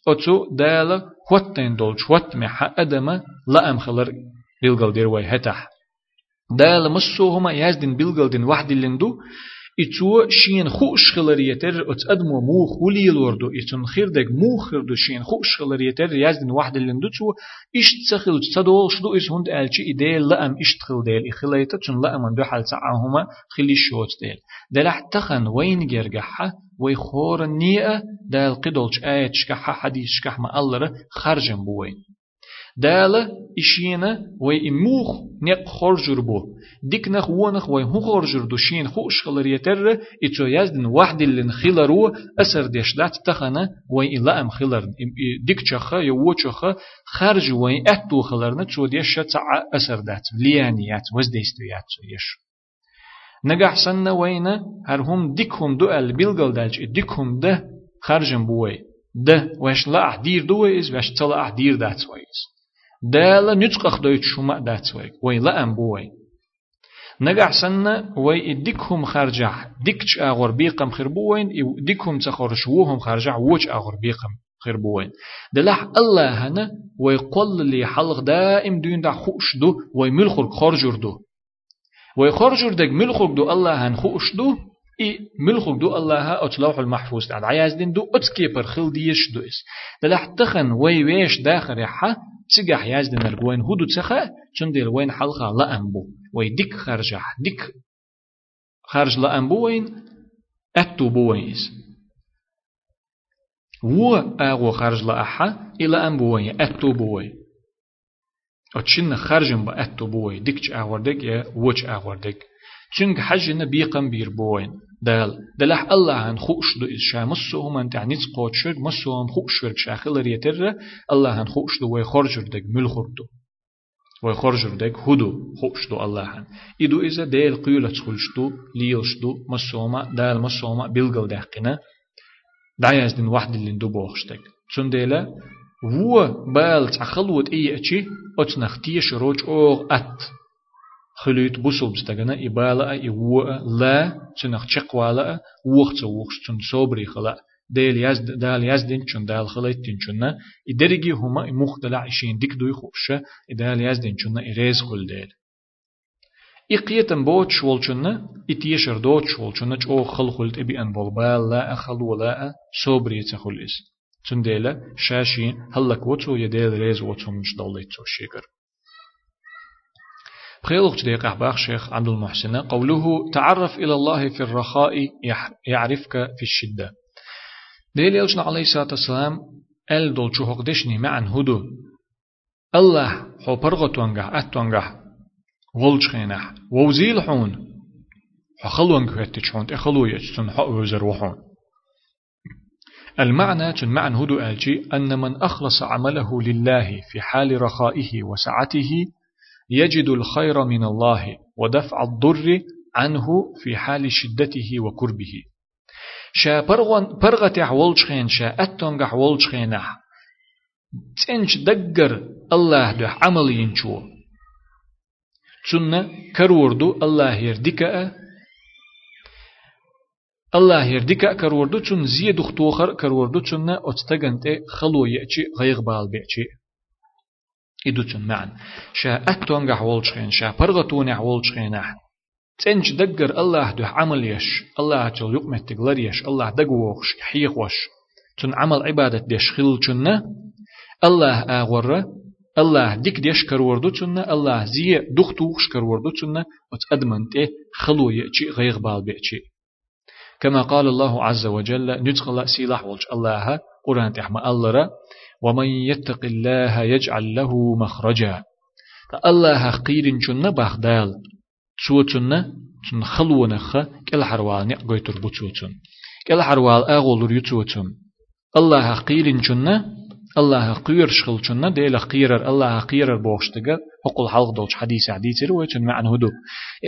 أتو دالا خوتين دولش خوت محا أدما لا أم خلر بيلغل دير وي هتح دالا مسوهما يزدن بيلغل دين واحد اللندو إتو شين خوش خلريتر أت أدمو مو خولي لوردو إتون خيردك مو خيردو شين خوش خلريتر يزدن واحد اللندو تو إشت تخل تصدول شدو إس هند ألشي إديل لأم إشت خل ديل إخليتا تون لأم دو حال تعاهما خلي شوت ديل دلح تخن وين جرجحة وي خور نيئة دال قدولش آيات شكحة حديث شكح ما الله خرجن بوين دالا إشينا وي إموخ نق خرجر بو ديك نخ ونخ وي هو خرجر دو شين خوش خلر يتر إتو يزدن واحد اللي نخيلرو أسر ديشلات تخنا وي إلا أم خيلر ديك چخا يو چخا خرج وي أتو خلرنا تشو ديش تع أسر دات ليانيات وزديستويات يش نجح سنة وينا هرهم ديكهم دو ال بيلغل دالج ديكهم ده خرجن بوي ده وش لا أحدير دوي إز وش تلا أحدير دات ويز دالا نتقخ دويت شما داتوي وي لا أم بوي. نجح سنة وي إديكهم خرجع ديكش أغور بيقم خربوين ديكهم تخرج وهم خرجع وش أغور بيقم خربوين دلح الله هنا ويقول لي حلق دائم دون دا خوش دو وي ملخر خرجر دو. وي خرجر دك ملخر دو الله هن خوش دو إي ملخك دو الله اتلوح المحفوظ. تعال عياز دين دو اتكي پر خل ديش دو اس دلح تخن وي ويش داخل يحا تسجح دين الجوين هدو تخا چون دير وين حلقة لا أنبو وي ديك خرجح ديك خرج لا أنبو وين أتو بوينز و أغو خرج لا أحا إلى أنبو وين أتو بوين أتشن خرجن بأتو بوي ديكش أغوردك يا وش أغوردك چنگ حجنا بيقم بير بوين دال دلح الله عن خوش دو إز شا مسو هم أنت عنيت قوت شرق مسو هم خوش شرق شاخل ريتر الله عن خوش دو ويخرجر دك ملخر دو. ويخرجر دك هدو خوش دو الله عن إدو إذا ديل قيلة تخلش دو ليلش دو مسوما دال مسوما بيلغل دقنا دعياز دين اللي ندو بوخشتك چون ديلا هو بال تعخلوت إيه أتشي أتنختيش روج أوغ أت. خليت بوسل بستغنا إبالا إيوة لا تنخ چقوالا وقت وقت چون صبري خلا ديل يزد دال يزدين چون دال خليت تين چون إدرجي هما مختلع عشين ديك دوي خوشة إدال يزدين چون إريز خل ديل إقيتن بوت شول چون إتيشر دوت شول چون چو خل خلت إبي أن بول لا أخل ولا صبري تخل إس چون ديلا شاشين هلك وتو يديل ريز وتو مش دوليت تو شيكر بخيلوك تديق أحباخ شيخ عبد المحسن قوله تعرف إلى الله في الرخاء يعرفك في الشدة ديل يلجنا عليه الصلاة والسلام أل دول شوهق دشني معن هدو الله حو برغة توانجح أت توانجح ولج ووزيل حون حخلون كهتش حون تخلو يجتن حق وزر وحون المعنى تن معنى هدو ألجي أن من أخلص عمله لله في حال رخائه وسعته يجد الخير من الله ودفع الضر عنه في حال شدته وكربه. شا برغت يحولش خين شا أتونغ يحولش خينح تنش دقر الله دو عمل ينشو تسنة كروردو الله يردك الله يردك كروردو تون زيد اختوخر كروردو تون اتستغنت خلو يأتي غيغ بال بيأتي إدو تون معن شا أتون غحولشخين شا برغتون يحولشخين تنج دقر الله دو عمل يش الله تل يقمت تقلر يش الله دقوخش حيخوش تون عمل عبادة ديش خل تون الله آغور الله ديك ديش كروردو تون الله زي دختوخش كروردو تون وتأدمنت خلو يأتي غيغ بال بيأتي كما قال الله عز وجل ندخل سلاح والج الله قرآن تحمى الله ومن يتق الله يجعل له مخرجا. الله قير جنة بخدال شو جنة جن خلونخ كل حروال نقوي تربوتوتون كل حروال أغول ريوتوتون الله قير جنة الله قير شخل جنة ديل قيرر الله قيرر بوشتغل حقل حلق دولش حديث حديث رويتون معنى هدو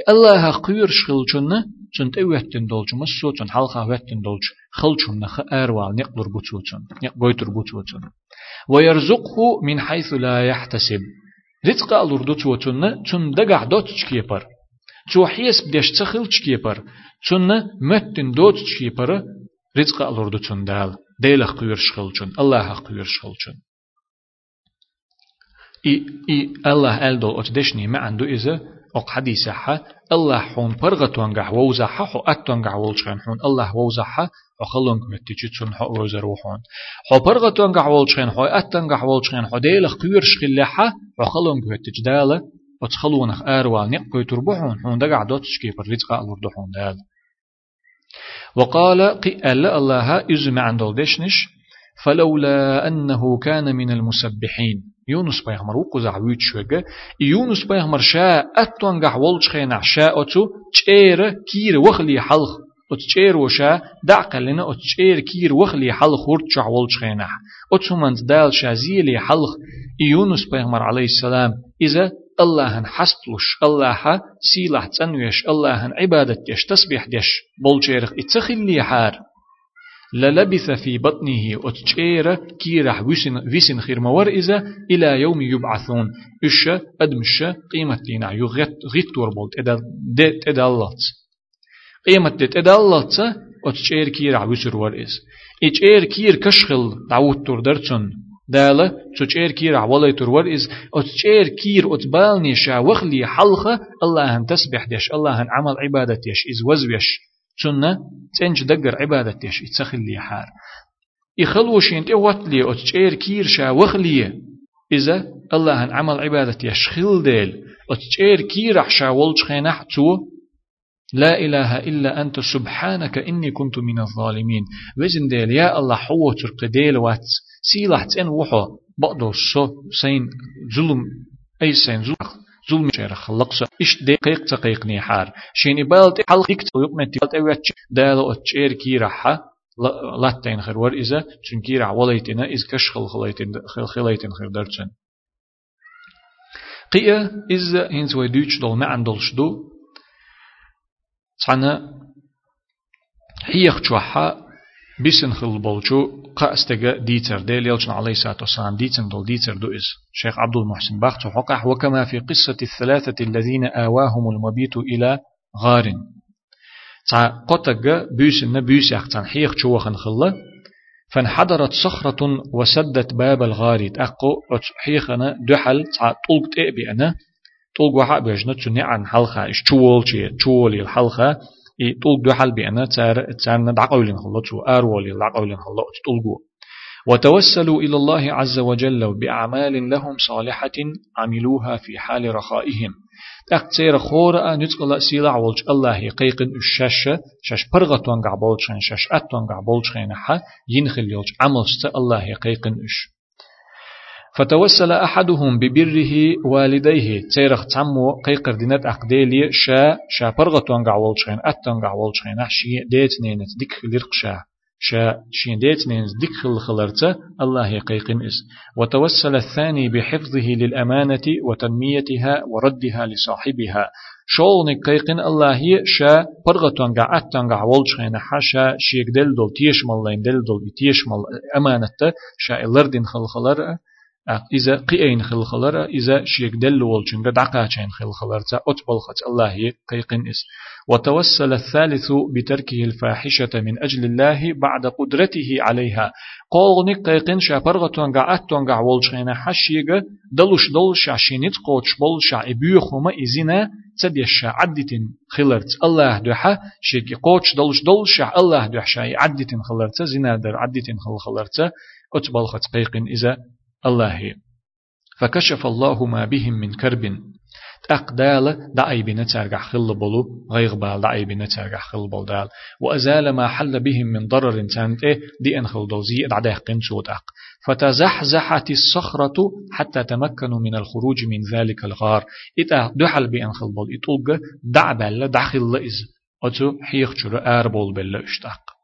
الله قير شخل جنة چون تی وقتن دولچ مسو چون حلقه وقتن دولچ خلچون نخ اروال نقدر بوچوچون نقويتر بوچوچون ويرزقه من حيث لا يحتسب. رزق الوردو چوچون چون دگه دوت چکیپر چو حيس بدش تخل چکیپر چون متن دوت چکیپر رزق الوردو چون دال. ديلخ قير شخلچون الله قير شخلچون اي اي الله الدول اتدشني ما عنده اذا أق حديث حا الله حون برغة توانجح ووزحا حو أتوانجح والشين حون. الله ووزحا وخلون كمتيجي تون حو وزروحون حو برغة توانجح والشين حو أتوانجح والشين حو ديلخ قيرش خلحا وخلون كمتيج دالة وتخلونخ آروال نقوي تربحون حون دقع دوتشكي برزقا الوردحون دال. وقال قئل الله إذ ما عندل دشنش فلولا أنه كان من المسبحين. يونس بيغمر وقوز عويت شوغا يونس بيغمر شاء أتوان قح ولش خينا شاء أتو تشير كير وخلي حلخ. أتشير وشا دعق لنا أتشير كير وخلي حلخ ورتشع ولش خينا أتو منز دال شازيلي حلخ يونس بيغمر عليه السلام. إذا الله حستلش الله سيلح تنويش الله عبادة يش تسبيح ديش بولجيرخ اتخلي حار. للبث في بطنه أتشير كيرح ويسن خير مور إذا إلى يوم يبعثون. إش أدمش قيمة لنا يغت غيت توربولت إدالات قيمة إدالات أتشير كيرح ويسر ور إز إتشير كير كشخل دعوت تردرتون دالة تشير كير عوالي ترور إز أتشير كير أتبالني شا وخلي حلقة الله أن تسبح ديش الله أن عمل عبادة ديش إز وزويش. سنة تنج دقر عبادة يش يتسخل لي حار يخلوشين تيوات لي أتشير كيرشا وخلي إذا الله أن عمل عبادة يشخل ديل. أتشير كيرح شا ولج خينح تو لا إله إلا أنت سبحانك إني كنت من الظالمين. وزن ديل يا الله حوة ترق ديل وات. سيلح تن وحو. بقدو سو سين ظلم أي سين ظلم. ظلم شير خلقس إش دقيق تقيق نيحار. شيني بالت حلق يكت ويقمت بالت أويتش دالو أتشير كي رحا لاتين خير ور إذا چونكي رح وليتنا إز كش خل خليتن خل خليتن خير درچن قيا إز هنز ويدوش دول ما عندلش دو هيخ چوحا بيسن خل بولچو قاستجا ديتر ديل يلجن عليه الصلاة والسلام ديتر دول ديتر دو إز شيخ عبد المحسن بخت حقح وكما في قصة الثلاثة الذين آواهم المبيت إلى غار تا قطق بيس يحتن حيخ شوخن خلا فانحدرت صخرة وسدت باب الغار تأقو حيخنا دحل تا طلق تأبي أنا طلق وحق بيجنا تنع عن حلقة إش تول شيء تول الحلقة إي طول دو حل بأنا تار تار دعقولين خلا تو أرولي دعقولين خلا تطلقوا وتوسلوا إلى الله عز وجل بأعمال لهم صالحة عملوها في حال رخائهم. تقصير خورا نتقل سيلا ولج الله يقيقن الشاشة شاش برغة توانقع بولشين شاش أت توانقع بولشين حا ينخل يولج عمل الله يقيقن إش. فتوسل أحدهم ببره والديه. تيرخ تمو قيقر دينت أقديلي شا شا برغتون قعول شخين أتون قعول شخين أحشي ديت نينت ديك لرق شا. شا شين ديت نينز ديك خل خلرت الله يقيقن إس. وتوسل الثاني بحفظه للأمانة وتنميتها وردها لصاحبها. شول نقيقن الله شا برغتون قع أتون قعول شخين حشا شيك دل دل تيش مال دل دل تيش مال أمانة شا إلردين خل إذا قيين خلخلر إذا شيك دل والجنگ دعقا چين خلخلر تا أتبل خط الله قيقن إس وتوسل الثالث بتركه الفاحشة من أجل الله بعد قدرته عليها قول نك قيقن شابرغ تونغا أتونغا والجغينا حشيغ دلوش دلش عشينيت قوتش بولش إبيوخوما إزينا تديش عدتين خلرت الله دوحا شيكي قوتش دلش دلش الله دوحشا عدتين خلرت زينا در عدتين خلخلرت أتبل خط قيقن إذا الله فكشف الله ما بهم من كرب. أقدال دعي بنترجع خل بلو غير بال دعي بنترجع خل بل دال وأزال ما حل بهم من ضرر تانت إيه دي أن خل دوزي دعده قنسود أق. فتزحزحت الصخرة حتى تمكنوا من الخروج من ذلك الغار. إتا دحل بأن خل بل إتوغ دع بل دخل إز. أتو حيخ جر آربول بل إشتاق.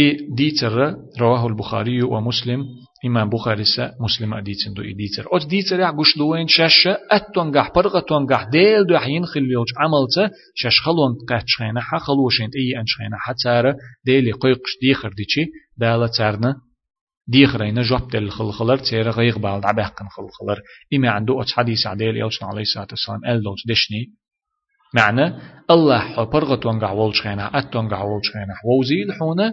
إي ديتر رواه البخاري ومسلم إمام بخاري سا مسلم أديتن دو إديتر أوت ديتر يعقوش دوين شاشة أتونغح برغة تونغح ديل دو حين خليوج عملت شاش خلون قاتش خينا حا خلوشين إي أنش خينا حا تارة ديلي قيقش ديخر ديشي دالة تارنا ديخرين جوب دل خلخلر تيرا غيغ بالد عباقن خلخلر. إما عنده أت حديث عديل يوشن عليه الصلاة والسلام أل دوج دشني. معنى الله برغة تونغح ولش خينا أتونغح ولش خينا ووزيل حونا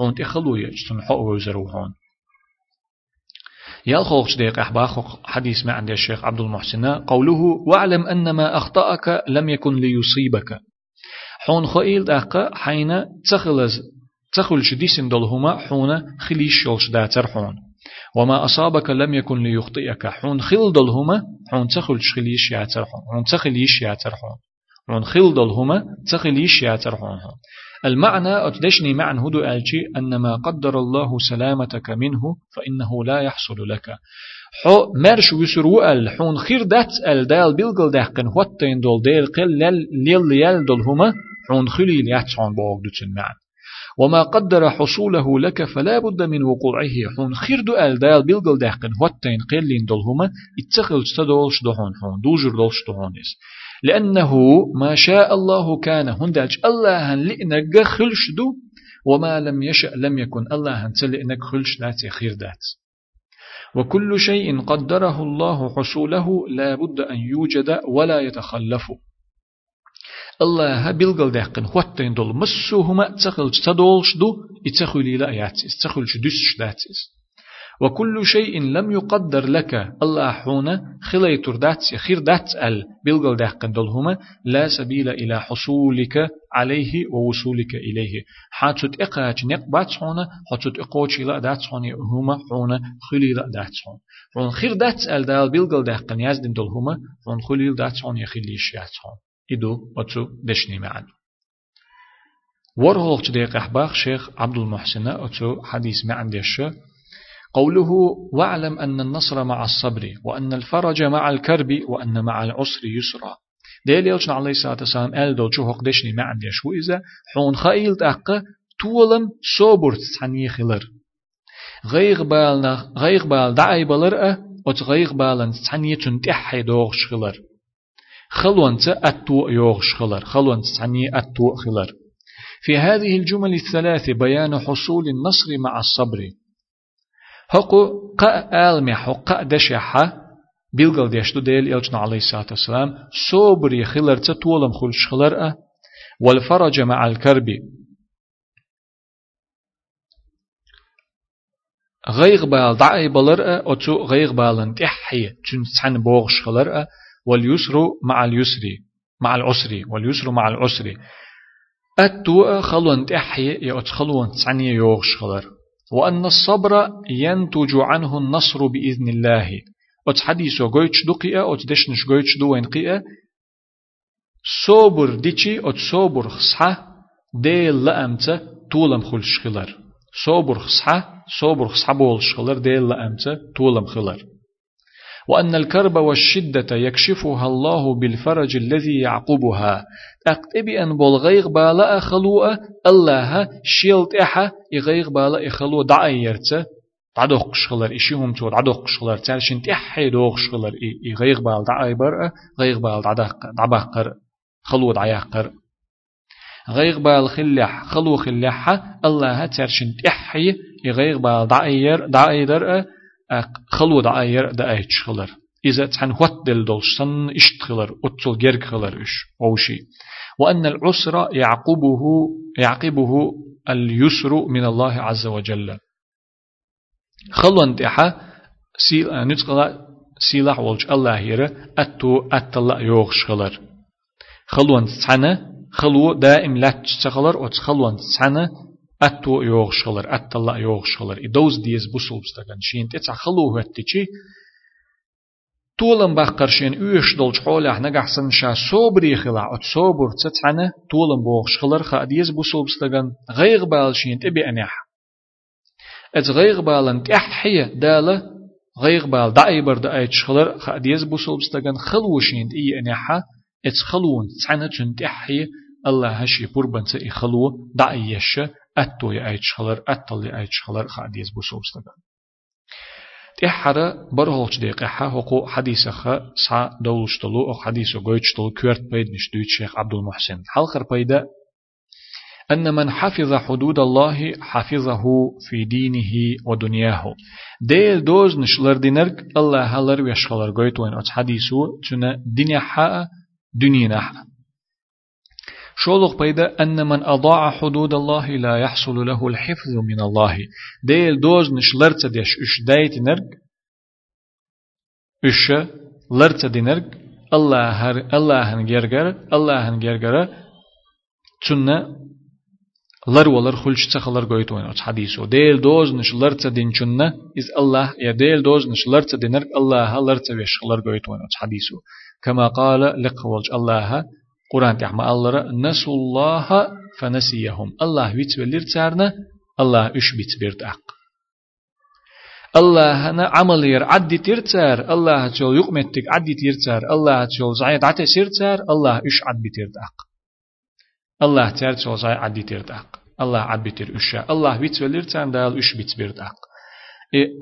هون تخلوية اجتن حق وزروهون يال خوخش ديق أحباخ حديث ما عند الشيخ عبد المحسن. قوله واعلم أن ما أخطأك لم يكن ليصيبك. حون خيل دقة حين تخلز تخل شديسن دلهما حون خليش يلش داتر حون. وما أصابك لم يكن ليخطئك. حون خل دلهما حون تخل خليش ياتر حون. حون تخليش ياتر حون. حون خل دلهما تخليش ياتر حون. المعنى أتدشني معنى هدو ألشي أن ما قدر الله سلامتك منه فإنه لا يحصل لك. حو مرش وسرو ال حون خير دات ال دال بيلغل دهقن هوتين دول ديل قل ليل ليل دول هما حون خلي لياتشون بوغ دوتن معنى وما قدر حصوله لك فلا بد من وقوعه. حون خير دو ال دال بيلغل دهقن هوتين قل دول هما اتخل تدولش دهون حون دوجر دولش دهون لأنه ما شاء الله كان هندج الله لإنك خلش دو وما لم يشأ لم يكن. الله لإنك خلش دات خير دات وكل شيء قدره الله حصوله لا بد أن يوجد ولا يتخلف. الله بلغل دهقن خوتين دول مسوهما تخلش تدولش دو اتخلي لا ياتيس تخلش دسش داتيس وكل شيء لم يقدر لك. الله حونا خلي تردات خير دات ال. بلغل ده قندلهما لا سبيل إلى حصولك عليه ووصولك إليه. حاتت إقاج نقبات حونا حاتت إقوش لا دات حونا هما حونا خلي لا دات حون. خير دات ال دال بلغل ده قن يزدن دلهما حون خلي دات حون يخلي شيات حون. إدو وتو دشني معن. ورهوخ دقيق أحباخ شيخ عبد المحسن أتو حديث معن ديشه قوله واعلم أن النصر مع الصبر وأن الفرج مع الكرب وأن مع العسر يسرا. ديل يلشن عليه الصلاة والسلام قال دول شو هقدشني ما عندي شو إذا؟ حون خايل تأقى تولم صبر تسعني خلر. غيغ بالنا غيغ بال دعي بلر أت غيغ بالن تسعني تنتحي دوغش خلر. خلونت أتو يوغش خلر. خلونت تسعني أتو خلر. في هذه الجمل الثلاث بيان حصول النصر مع الصبر. هقو قا آلمي حقا دشحة بيلغل ديشتو ديل إلجنا عليه الصلاة والسلام صبر يخلر تطولم خلش خلر والفرج مع الكرب غيغ بال دعي بلر أتو غيغ بالن تحي تنسحن بوغش خلر واليسر مع اليسر مع العسر واليسر مع العسر أتو خلون تحي يأت خلون تسعني يوغش خلر وأن الصبر ينتج عنه النصر بإذن الله. أت حديثو دقيقة أت دشنش قويتش دوين قيئة صبر ديشي أت صبر خصحة ديل لأمتا طولم خلش خلر صبر خصحة صبر خصحة بول شخلر ديل لأمتا طولم خلر وأن الكرب والشدة يكشفها الله بالفرج الذي يعقبها أقتبي أن بولغيغ بالا أخلوء الله شيلت إحا إغيغ بالا إخلو دعيرت دعدوق شغلر إشيهم تو دعدوق شغلر تالشين تحي دوق شغلر إغيغ بال دعيبر غيغ بال دعبقر خلو دعيقر غيغ بال خلح خلو خلح الله ترشن تحي إغيغ بال دعير دعير خلو دعير دعير شغلر إذا تحن هوت دل دولشتن اشتغلر أتل جرق خلر إش أوشي. وأن العسر يعقبه يعقبه اليسر من الله عز وجل. خلون تحا سيل نتقلا سيلاح ولج الله يرى أتو أتلا يوغش خلر. خلون تحنا خلو دائم لا تشتغلر أت خلون تحنا أتو يوغش خلر أتلا يوغش خلر. إدوز ديز بوسل بستغن شين تتع خلو هتتشي طولن بقرشين اوش دولج حولح نجحسن شا صبري خلا ات صبر تتحنا طولن بوغش خلر خاديز بوسل بستغن غير بالشين تبي أنيح ات غير بالن تحية دالة غير بال دعي بر دعي تشخلر خاديز بوسل بستغن خلوشين اي أنيحا ات خلون تحنا تن تحية الله هشي بربن تي خلو دعي يش أتو يأي تشخلر أتل يأي تشخلر خاديز بوسل بستغن تحرى برهولش دقيقة حقو حديث خ سا دولش تلو أو حديث قويتش تلو كورت بيد نشدويت شيخ عبد المحسن. حلقر بيدا أن من حفظ حدود الله حفظه في دينه ودنياه. ديل دوز نشلر دينرك الله هلر ويشخلر قويت وين أتس حديثو تنا دنيا حق دنيا شولق بيدا أن من أضاع حدود الله لا يحصل له الحفظ من الله. ديل دوز نش لرت ديش إش دايت نرق. إش لرت دي نرق. الله هر الله هنجرجر الله هنجرجر تنا لر ولر خلش تخلر قويت وين حديثه. ديل دوز نش لرت دين تنا إز الله. يا ديل دوز نش لرت دي نرق. الله لرت ويش خلر قويت وين حديثه. كما قال لقولج الله قرآن تحمى الله نسوا الله فنسيهم الله ويتولير تارنا الله إش بيتبيرت أق الله أنا عمل ير عدي تيرتار الله تشول يقمتك عدي تيرتار الله تشول زعيد عتي سيرتار الله إش عد بيتيرت أق الله تار تشول زعيد عدي تيرت أق الله عد بيتير إشا الله ويتولير تار دال إش بيتبيرت أق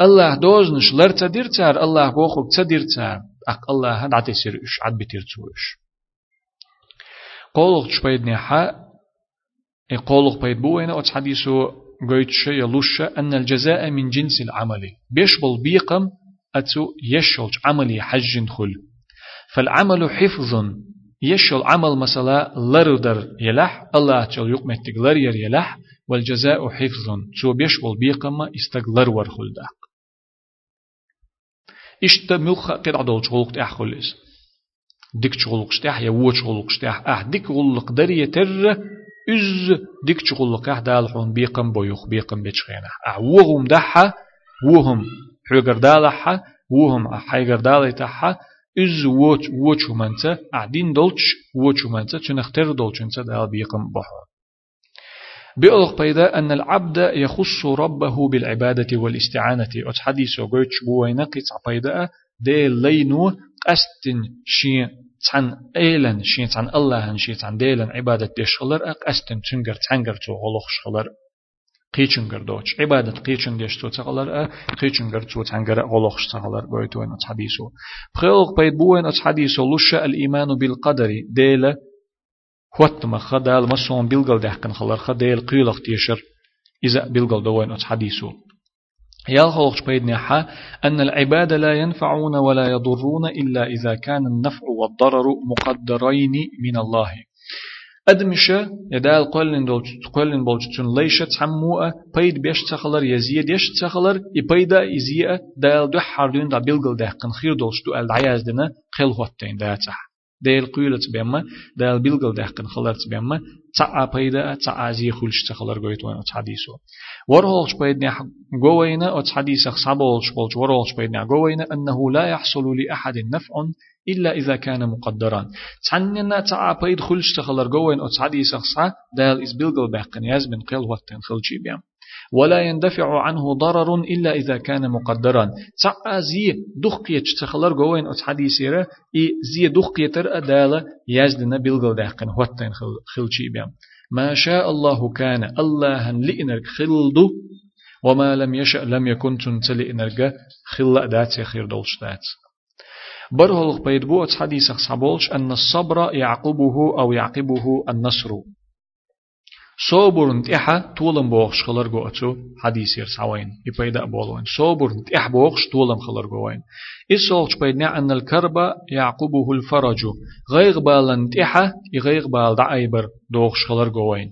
الله دوزنش لرتا ديرتار الله بوخوك تديرتار أق الله هاد عتي سير إش عد بيتير تشوش قولغ تشبيد نحا قولغ بيد بوين أتس حديثو قويتش يلوش أن الجزاء من جنس العمل بيشبل بيقم أتو يشلج عملي حج خل فالعمل حفظ يشل عمل مثلا لردر يلح الله تشل يقمتك لرير يلح والجزاء حفظ تو بيشبل بيقم استغلر ورخل داق إشتا ملخ قد عدول شغلق تأخلس ديك شغلق شتاح يا وو شغلق شتاح آه ديك غلق دري تر از ديك شغلق آه دالحون بيقم بيوخ بيقم بيتشخينا آه وهم دحا وهم حيقر دالحا وهم حيقر دالي تحا از ووش ووش منتا عدين دولش ووش منتا تنختر دولش انتا دال بيقم بحون. بيقولك بيدا أن العبد يخص ربه بالعبادة والإستعانة. أتحديث وقوتش بوينة قطع بيدا دي لينو قستن شين تان إيلن شين تان الله شين تان ديلن عبادة ديشغلر قستن تنجر تنجر تو غلوخ شغلر قيچنگر دوچ عبادت قيچن ديش تو تغلر قيچنگر تو تنجر غلوخ تغلر بويتو إن حديثو. بخلق بيت بوين أت حديثو لش الإيمان بالقدر ديل خوت ما خدال ما سون بيلغل دحكن خلر خديل قيلق تيشر إذا بيلغل دوين أت حديثو يالخوخ بيدنها أن العباد لا ينفعون ولا يضرون إلا إذا كان النفع والضرر مقدرين من الله. أدمشة يدال قلن دول قلن بولجتون ليش تحموه بيد بيش تخلر يزيد يش تخلر يبيدا يزيد دال دو حردون دا بيلغل ده قن خير دولش دو العياز دنا خيل هوتين دا تح ديل قيلت بيما ديل بيلغل دهقن خلرت بيما تعا بيدا تعا زي خلش تخلر قويت وين اتحديثو ورهولش بيدنا قوينا اتحديث صبولش بولش ورهولش بيدنا قوينا أنه لا يحصل لأحد نفع إلا إذا كان مقدرا تعنينا بيد خلش تخلر قوين اتحديث صا ديل إز بيلغل بهقن ياز من قيل وقتين خلشي بيام. ولا يندفع عنه ضرر إلا إذا كان مقدرا. تعا زي دخقية تخلر قوين أت حديثيرا إي زي دخقية تر أدالة يزدنا بلغل داقن هوتين خلشي بيام. ما شاء الله كان الله لئنرك خلدو وما لم يشأ لم يكن تنتلي إنرجا خلا دات خير دولش دات. برهلق بيدبو حديث صحابولش أن الصبر يعقبه أو يعقبه النصر. صبر إحا طولم بوخش خلر جو أتو حديث يرسعوين يبيدا بولوين. صبر إح بوخش طولم خلر جوين إسوغش بيدنا أن الكرب يعقبه الفرج. غيغ بالن إحا يغيغ بال دعيبر دوخش خلر جوين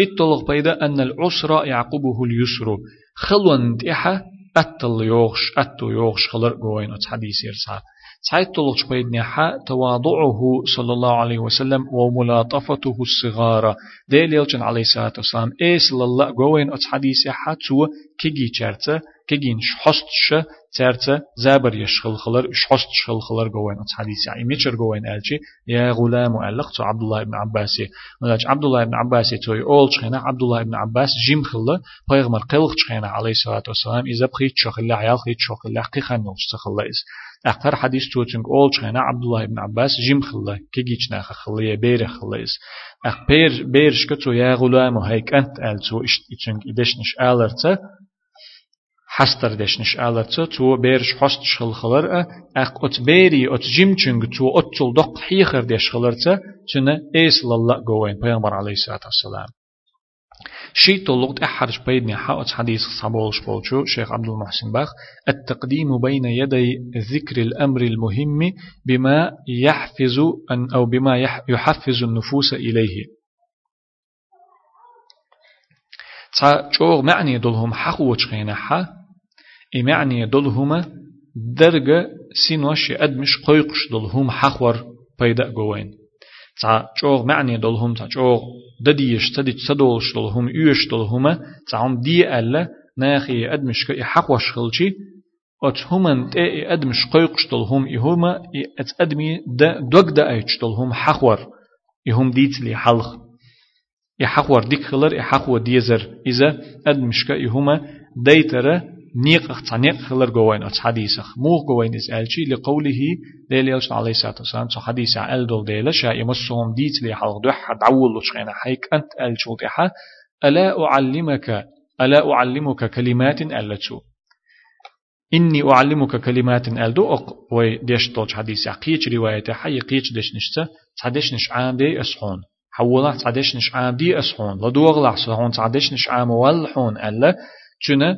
إتلغ بيدا أن العسر يعقبه اليسر. خلون إحا أتل يوغش أتو يوغش خلر جوين أت حديث يرسع سعيد تلغش بيدنا حا تواضعه صلى الله عليه وسلم وملاطفته الصغار ديل يلجن عليه الصلاة والسلام إيس لله جوين أت حديث حا تو كيجي چرته كيجين شحستش ترتا زابر يشخل خلر شحست شخل خلر جوين أت حديث يعني ميشر جوين ألشي يا غلام ألق تو عبد الله بن عباس. ملاج عبد الله بن عباس توي أول شخينا عبد الله بن عباس جيم خلا بيغمر قلق شخينا عليه الصلاة والسلام إذا بخيت شخلا عيال خيت شخلا قيخان نوش خلا إس أخر حديث توتنك أول شخينا عبد الله بن عباس جيم خلا كيجيش ناخ خلا بير خلا إس أخ بير بير شكتو يا غلام هيك أنت ألتو إشت إتشنك إدشنش آلرتا حستر دشنش على تو بيرش حست شخل خلر أق أت بيري أت جيم چنگ تو أت تل دق حيخر دش خلر تنا إيس لله جوين بيغمر عليه الصلاة والسلام شي طلقت أحرج بيدني حقت حديث صبولش بولشو شيخ عبد المحسن باخ. التقديم بين يدي ذكر الأمر المهم بما يحفز أن أو بما يحفز النفوس إليه. تا چوغ معني دلهم حق وچخينا حا إمعني دلهما درجة سينوش أدمش قيقش دلهم حخور بيدأ جوين تا جوغ معني دلهم تا جوغ دديش تدي تدولش دلهم يوش دلهما تا هم دي ألا ناخي أدمش كي حقوش خلشي ات همان تي أدمش قيقش دلهم إهما ات أدمي دوغ دا أيش دلهم حخور إهم ديت لي حلق يحخور ديك خلر يحخور ديزر إذا أدمش كي إهما ديتره نيق اختنيق خلر جوين أتس حديث موغ جوين إز ألشي لقوله ديل يلش عليه الصلاة والسلام. سو حديث أل دول ديل شا يمسهم ديت لي حلق دوح دعول لشغينا حيك أنت ألشو ديحا ألا أعلمك ألا أعلمك كلمات ألتشو. إني أعلمك كلمات ألدو أق وي ديش توج حديث قيش رواية حي قيش ديش نشتا. تعديش نش عام دي أسحون. حولا تعديش نش عام دي أسحون. لدوغ لحصون تعديش نش عام والحون ألا. چونه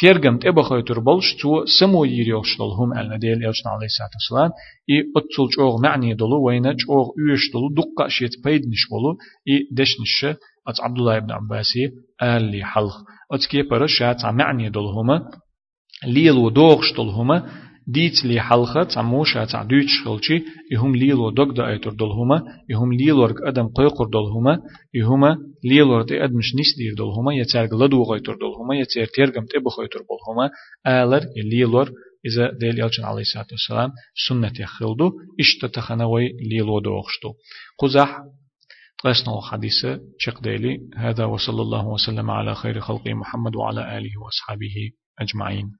تيرجم تبا خيتر بلش تو سمو يريوش دلهم النديل يوشنا عليه الصلاة والسلام إي أتصل جوغ معني دلو وين جوغ يوش دلو دقة شيت بيد نش بلو إي دش نش أت عبد الله بن عباسي آل لي حلق أت كي برشات معني دلهما ليل ودوغش دلهما ديت لي حلقة تعموشا تعدوش خلشي يهم ليلو دوغ دا ايتر دلهما يهم ليلورك آدم قيقر دلهما يهما ليلور دي ادمش نيس دير دلهما يتارق لدو غيتر دلهما يتير تيرغم تبخ غيتر بلهما آلر ليلور إذا ديل يلجن عليه الصلاة والسلام سنة يخلدو اشتتخنوي ليلو دوغشتو قزح قسنا الحديث شق ديلي هذا وصلى الله وسلم على خير خلق محمد وعلى آله وأصحابه أجمعين